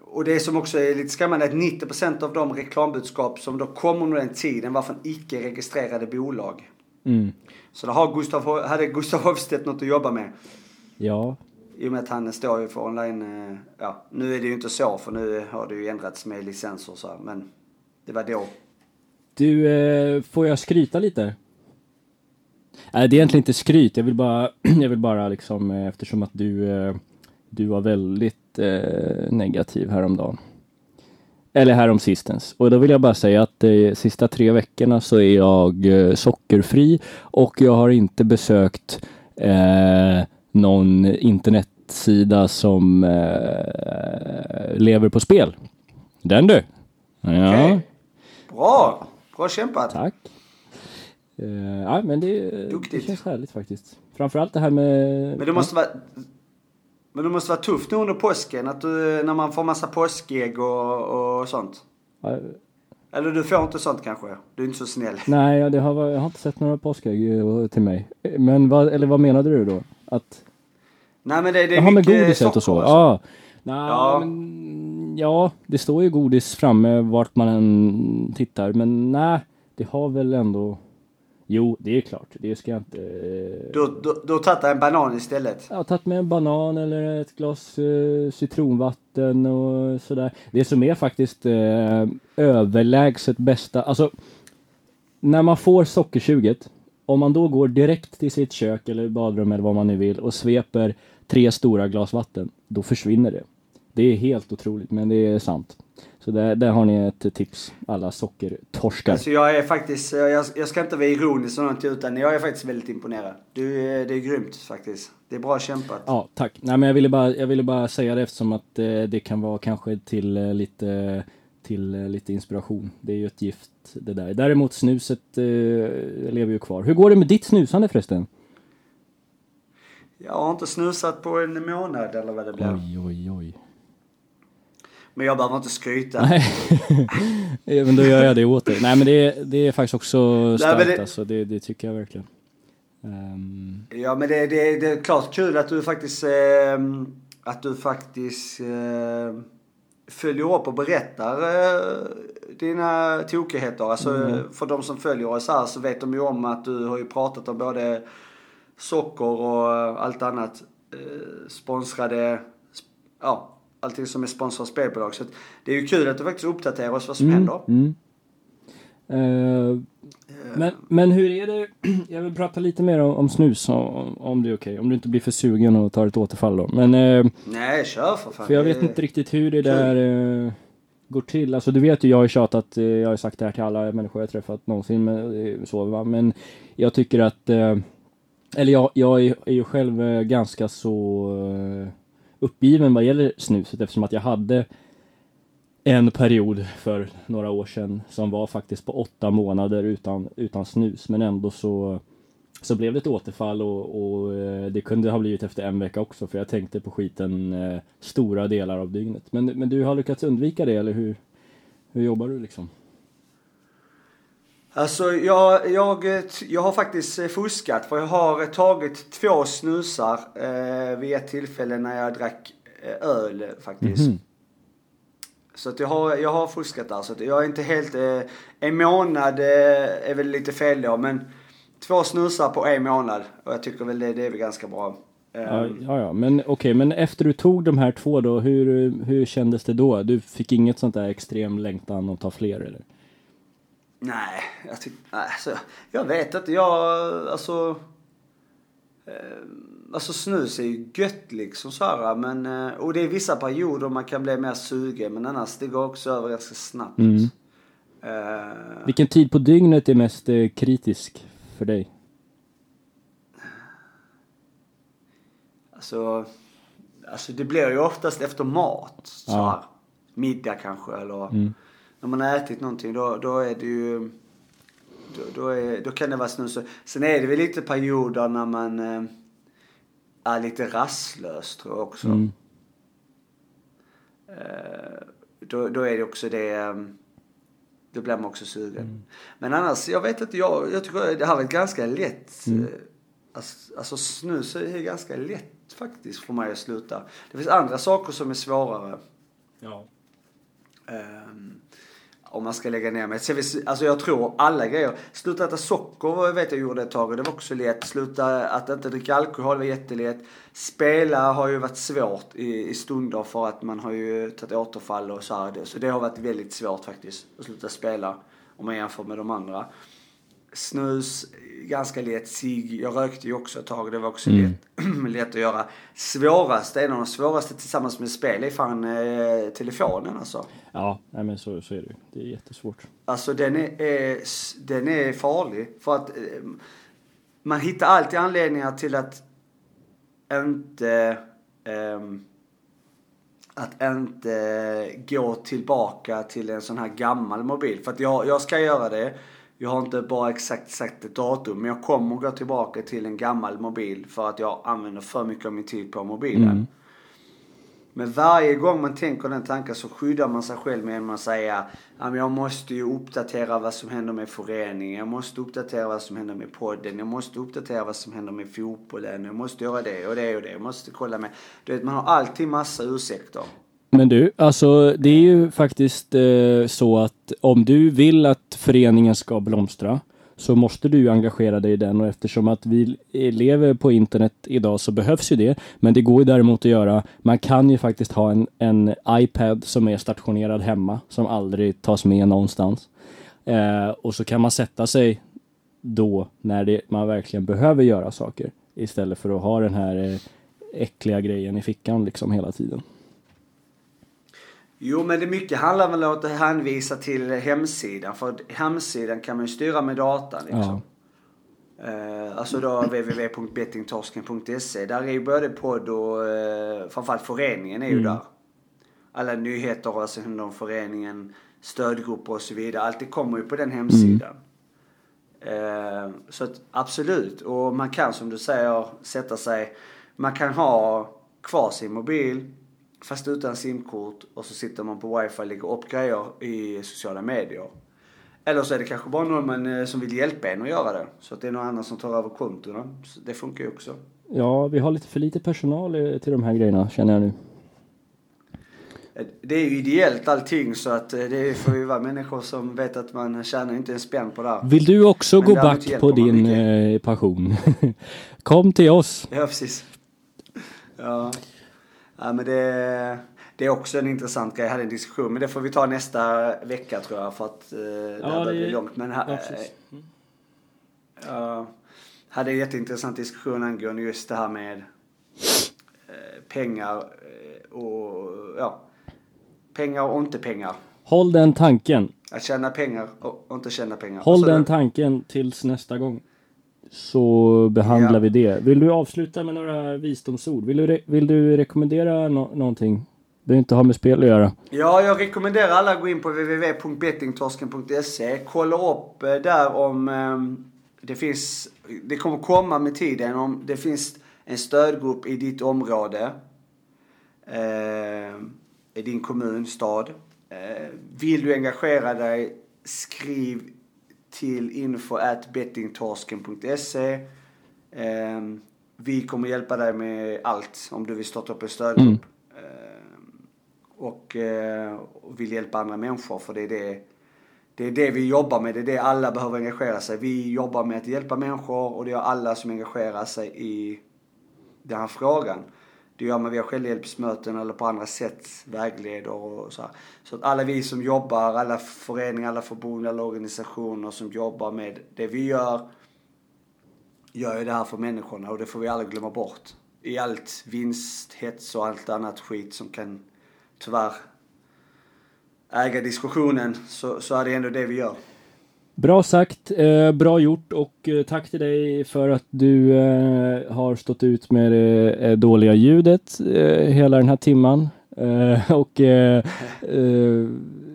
och det som också är lite skrämmande är att 90% av de reklambudskap som då kom under den tiden var från icke-registrerade bolag. Mm. Så då har Gustav, hade Gustav Hofstedt något att jobba med. Ja. I och med att han står ju för online, eh, ja nu är det ju inte så för nu har det ju ändrats med licenser och så men det var då. Du, får jag skryta lite? Nej, det är egentligen inte skryt. Jag vill bara, jag vill bara liksom, eh, eftersom att du, eh, du var väldigt eh, negativ häromdagen. Eller härom sistens. Och då vill jag bara säga att de sista tre veckorna så är jag eh, sockerfri och jag har inte besökt eh, någon internetsida som eh, lever på spel. Den du! Ja. Okay. Bra! Bra kämpat! Tack! Uh, ja, men det, det känns härligt faktiskt. Framförallt det här med... Men det måste vara... Men det måste vara tufft nu under påsken, att du, när man får massa påskägg och, och sånt. Ja, Eller du får inte sånt kanske? Du är inte så snäll. Nej, ja, det har, jag har inte sett några påskägg eh, till mig. Men vad, eller vad menade du då? Att, Nej men det, det är jaha, med mycket godiset och så? socker Ja. Nej, Ja. men, ja, det står ju godis framme vart man än tittar. Men nej, det har väl ändå... Jo, det är klart. Det ska jag inte... Du, du, du har tagit en banan istället. Jag har tagit med en banan eller ett glas eh, citronvatten och sådär. Det som är faktiskt eh, överlägset bästa, alltså när man får sockersuget, om man då går direkt till sitt kök eller badrum eller vad man nu vill och sveper tre stora glas vatten, då försvinner det. Det är helt otroligt, men det är sant. Så där, där har ni ett tips, alla sockertorskar. Alltså jag är faktiskt, jag, jag ska inte vara ironisk eller någonting utan jag är faktiskt väldigt imponerad. Du, är- det är grymt faktiskt. Det är bra kämpat. Ja, tack. Nej, men jag ville bara, jag ville bara säga det eftersom att eh, det kan vara kanske till eh, lite till eh, lite inspiration. Det är ju ett gift det där. Däremot snuset eh, lever ju kvar. Hur går det med ditt snusande förresten? Jag har inte snusat på en månad eller vad det blev. Oj, oj, oj. Men jag behöver inte skryta. Nej, men då gör jag det åt dig. Nej, men det, är- det är faktiskt också starkt det- alltså. Det, det tycker jag verkligen. Ehm, Ja men det, det, det är klart kul att du faktiskt, eh, att du faktiskt eh, följer upp och berättar eh, dina tokigheter. Alltså för de som följer oss här så vet de ju om att du har ju pratat om både socker och allt annat. Eh, sponsrade, sp- ja allting som är sponsrat av spelbolag. Så att det är ju kul att du faktiskt uppdaterar oss vad som händer. Mm. Eh, men, men hur är det? Jag vill prata lite mer om, om snus om, om det är okej. Om du inte blir för sugen och tar ett återfall då. Men eh, Nej, kör för fan. för jag vet inte riktigt hur det där eh, går till. Alltså du vet ju, jag har ju tjatat, eh, jag har sagt det här till alla människor jag träffat någonsin. Men, eh, så, va? men jag tycker att, eh, eller jag, jag är, ju själv eh, ganska så eh, uppgiven vad gäller snuset eftersom att jag hade en period för några år sedan som var faktiskt på åtta månader utan, utan snus men ändå så så blev det ett återfall och, och eh, det kunde ha blivit efter en vecka också för jag tänkte på skiten eh, stora delar av dygnet. Men, men du har lyckats undvika det eller hur, hur jobbar du liksom? Alltså jag, jag, jag har faktiskt eh, fuskat för jag har tagit två snusar eh, vid ett tillfälle när jag drack eh, öl faktiskt. Mhm. Så att jag har, jag har fuskat där. Så att jag är inte helt... Eh, en månad eh, är väl lite fel då men två snusar på en månad. Och jag tycker väl det, det är väl ganska bra. Eh, Ja, ja, ja. men okej, men efter du tog de här två då, hur, hur kändes det då? Du fick inget sånt där extrem längtan att ta fler eller? Nej, jag tycker... Nej, alltså, jag vet inte. Jag... Alltså... Eh, alltså snus är ju gött liksom så här, men... Eh, och det är vissa perioder man kan bli mer sugen, men annars det går också över ganska snabbt. Mm. Eh, Vilken tid på dygnet är mest eh, kritisk för dig? alltså... Alltså det blir ju oftast efter mat. Så Ja. här. Middag kanske eller... Mm. När man har ätit någonting då, då är det ju... Då, då, är, då kan det vara snus. Sen är det väl lite perioder när man eh, är lite rastlös tror jag också. Mm. Eh, då, då är det också det... eh, Då blir man också sugen. Mm. Men annars, jag vet inte, jag, jag tycker det här var ett ganska lätt... Mm. Alltså, alltså snus är ganska lätt faktiskt för mig att sluta. Det finns andra saker som är svårare. Ja. Ehm, om man ska lägga ner mig. Alltså jag tror alla grejer. Sluta äta socker vet jag gjorde ett tag och det var också lätt. Sluta att inte dricka alkohol var jättelätt. Spela har ju varit svårt i, i stunder för att man har ju tagit återfall och så här. Så det har varit väldigt svårt faktiskt att sluta spela om man jämför med de andra. Snus, ganska lätt. Cigg, jag rökte ju också ett tag. Det var också lätt, lätt att göra. Svårast, en av de svåraste tillsammans med spel är fan eh, telefonen alltså. Ja, nej men så, så är det ju. Det är jättesvårt. Alltså den är, är, den är farlig. För att eh, man hittar alltid anledningar till att inte ehm, att inte gå tillbaka till en sån här gammal mobil. För att jag, jag ska göra det. Jag har inte bara exakt sagt ett datum. Men jag kommer gå tillbaka till en gammal mobil. För att jag använder för mycket av min tid på mobilen. Men varje gång man tänker den tanken så skyddar man sig själv med att säga men jag måste ju uppdatera vad som händer med föreningen. Jag måste uppdatera vad som händer med podden. Jag måste uppdatera vad som händer med fotbollen. Jag måste göra det och det och det. Jag måste kolla med. Du vet, man har alltid massa ursäkter. Men du, alltså det är ju faktiskt eh, så att om du vill att föreningen ska blomstra så måste du engagera dig i den och eftersom att vi lever på internet idag så behövs ju det. Men det går ju däremot att göra. Man kan ju faktiskt ha en, en iPad som är stationerad hemma som aldrig tas med någonstans. Eh, och så kan man sätta sig då när det, man verkligen behöver göra saker istället för att ha den här eh, äckliga grejen i fickan liksom hela tiden. Jo, men det mycket handlar väl om att hänvisa till hemsidan. För hemsidan kan man ju styra med datan liksom. Ja. Eh, alltså då www.bettingtorsken.se. Där är ju både podd och eh, framförallt föreningen är ju mm. där. Alla nyheter och sen om föreningen, stödgrupper och så vidare. Allt det kommer ju på den hemsidan. Mm. Eh, så att absolut. Och man kan som du säger sätta sig. Man kan ha kvar sin mobil fast utan simkort och så sitter man på wifi och lägger upp grejer i sociala medier. Eller så är det kanske bara någon man, eh, som vill hjälpa en att göra det. Så att det är någon annan som tar över kontona. Det funkar ju också. Ja, vi har lite för lite personal eh, till de här grejerna känner jag nu. Eh, det är ju ideellt allting så att det får ju vara människor som vet att man tjänar inte en spänn på det här. Vill du också Men gå back på din eh, passion? Kom till oss! Ja, precis. Ja. Ja, men det, det är också en intressant grej. Jag hade en diskussion, men det får vi ta nästa vecka tror jag för att eh, ja, det blir långt. Men här, ja, mm. uh, hade en jätteintressant diskussion angående just det här med eh, pengar eh, och ja, pengar och inte pengar. Håll den tanken. Att tjäna pengar och inte tjäna pengar. Håll den tanken tills nästa gång så behandlar ja. vi det. Vill du avsluta med några visdomsord? Vill du, vill du rekommendera no någonting? Det inte ha med spel att göra. Ja, jag rekommenderar alla att gå in på www.bettingtorsken.se. Kolla upp eh, där om um, det finns, det kommer komma med tiden om det finns en stödgrupp i ditt område. Uh, I din kommun, stad. Uh, vill du engagera dig, skriv till info at bettingtorsken.se. Eh, vi kommer hjälpa dig med allt om du vill starta upp en stödgrupp. Mm. Eh, och, eh, och vill hjälpa andra människor för det är det, det är det vi jobbar med. Det är det alla behöver engagera sig. Vi jobbar med att hjälpa människor och det är alla som engagerar sig i den här frågan. Det gör man via självhjälpsmöten eller på andra sätt, vägleder och så här. Så att alla vi som jobbar, alla föreningar, alla förbund, alla organisationer som jobbar med det vi gör, gör ju det här för människorna och det får vi aldrig glömma bort. I allt vinst, hets och allt annat skit som kan tyvärr äga diskussionen så, så är det ändå det vi gör. Bra sagt, eh, bra gjort och eh, tack till dig för att du eh, har stått ut med det eh, dåliga ljudet eh, hela den här timman. Eh, och eh, eh,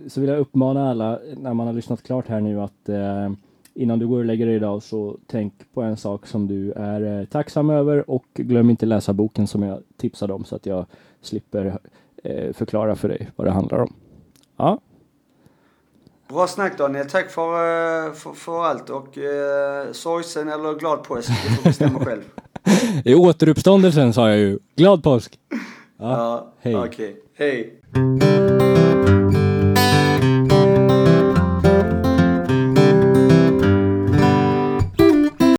så vill jag uppmana alla när man har lyssnat klart här nu att eh, innan du går och lägger dig idag så tänk på en sak som du är tacksam över och glöm inte läsa boken som jag tipsade om så att jag slipper förklara för dig vad det handlar om. Ja, Bra snack Daniel. Tack för, eh, för, för allt och eh, sorgsen eller glad påsk. Du får bestämma själv. I återuppståndelsen sa jag ju. Glad påsk. Ja, ja hej. Okej. Okay. Hej.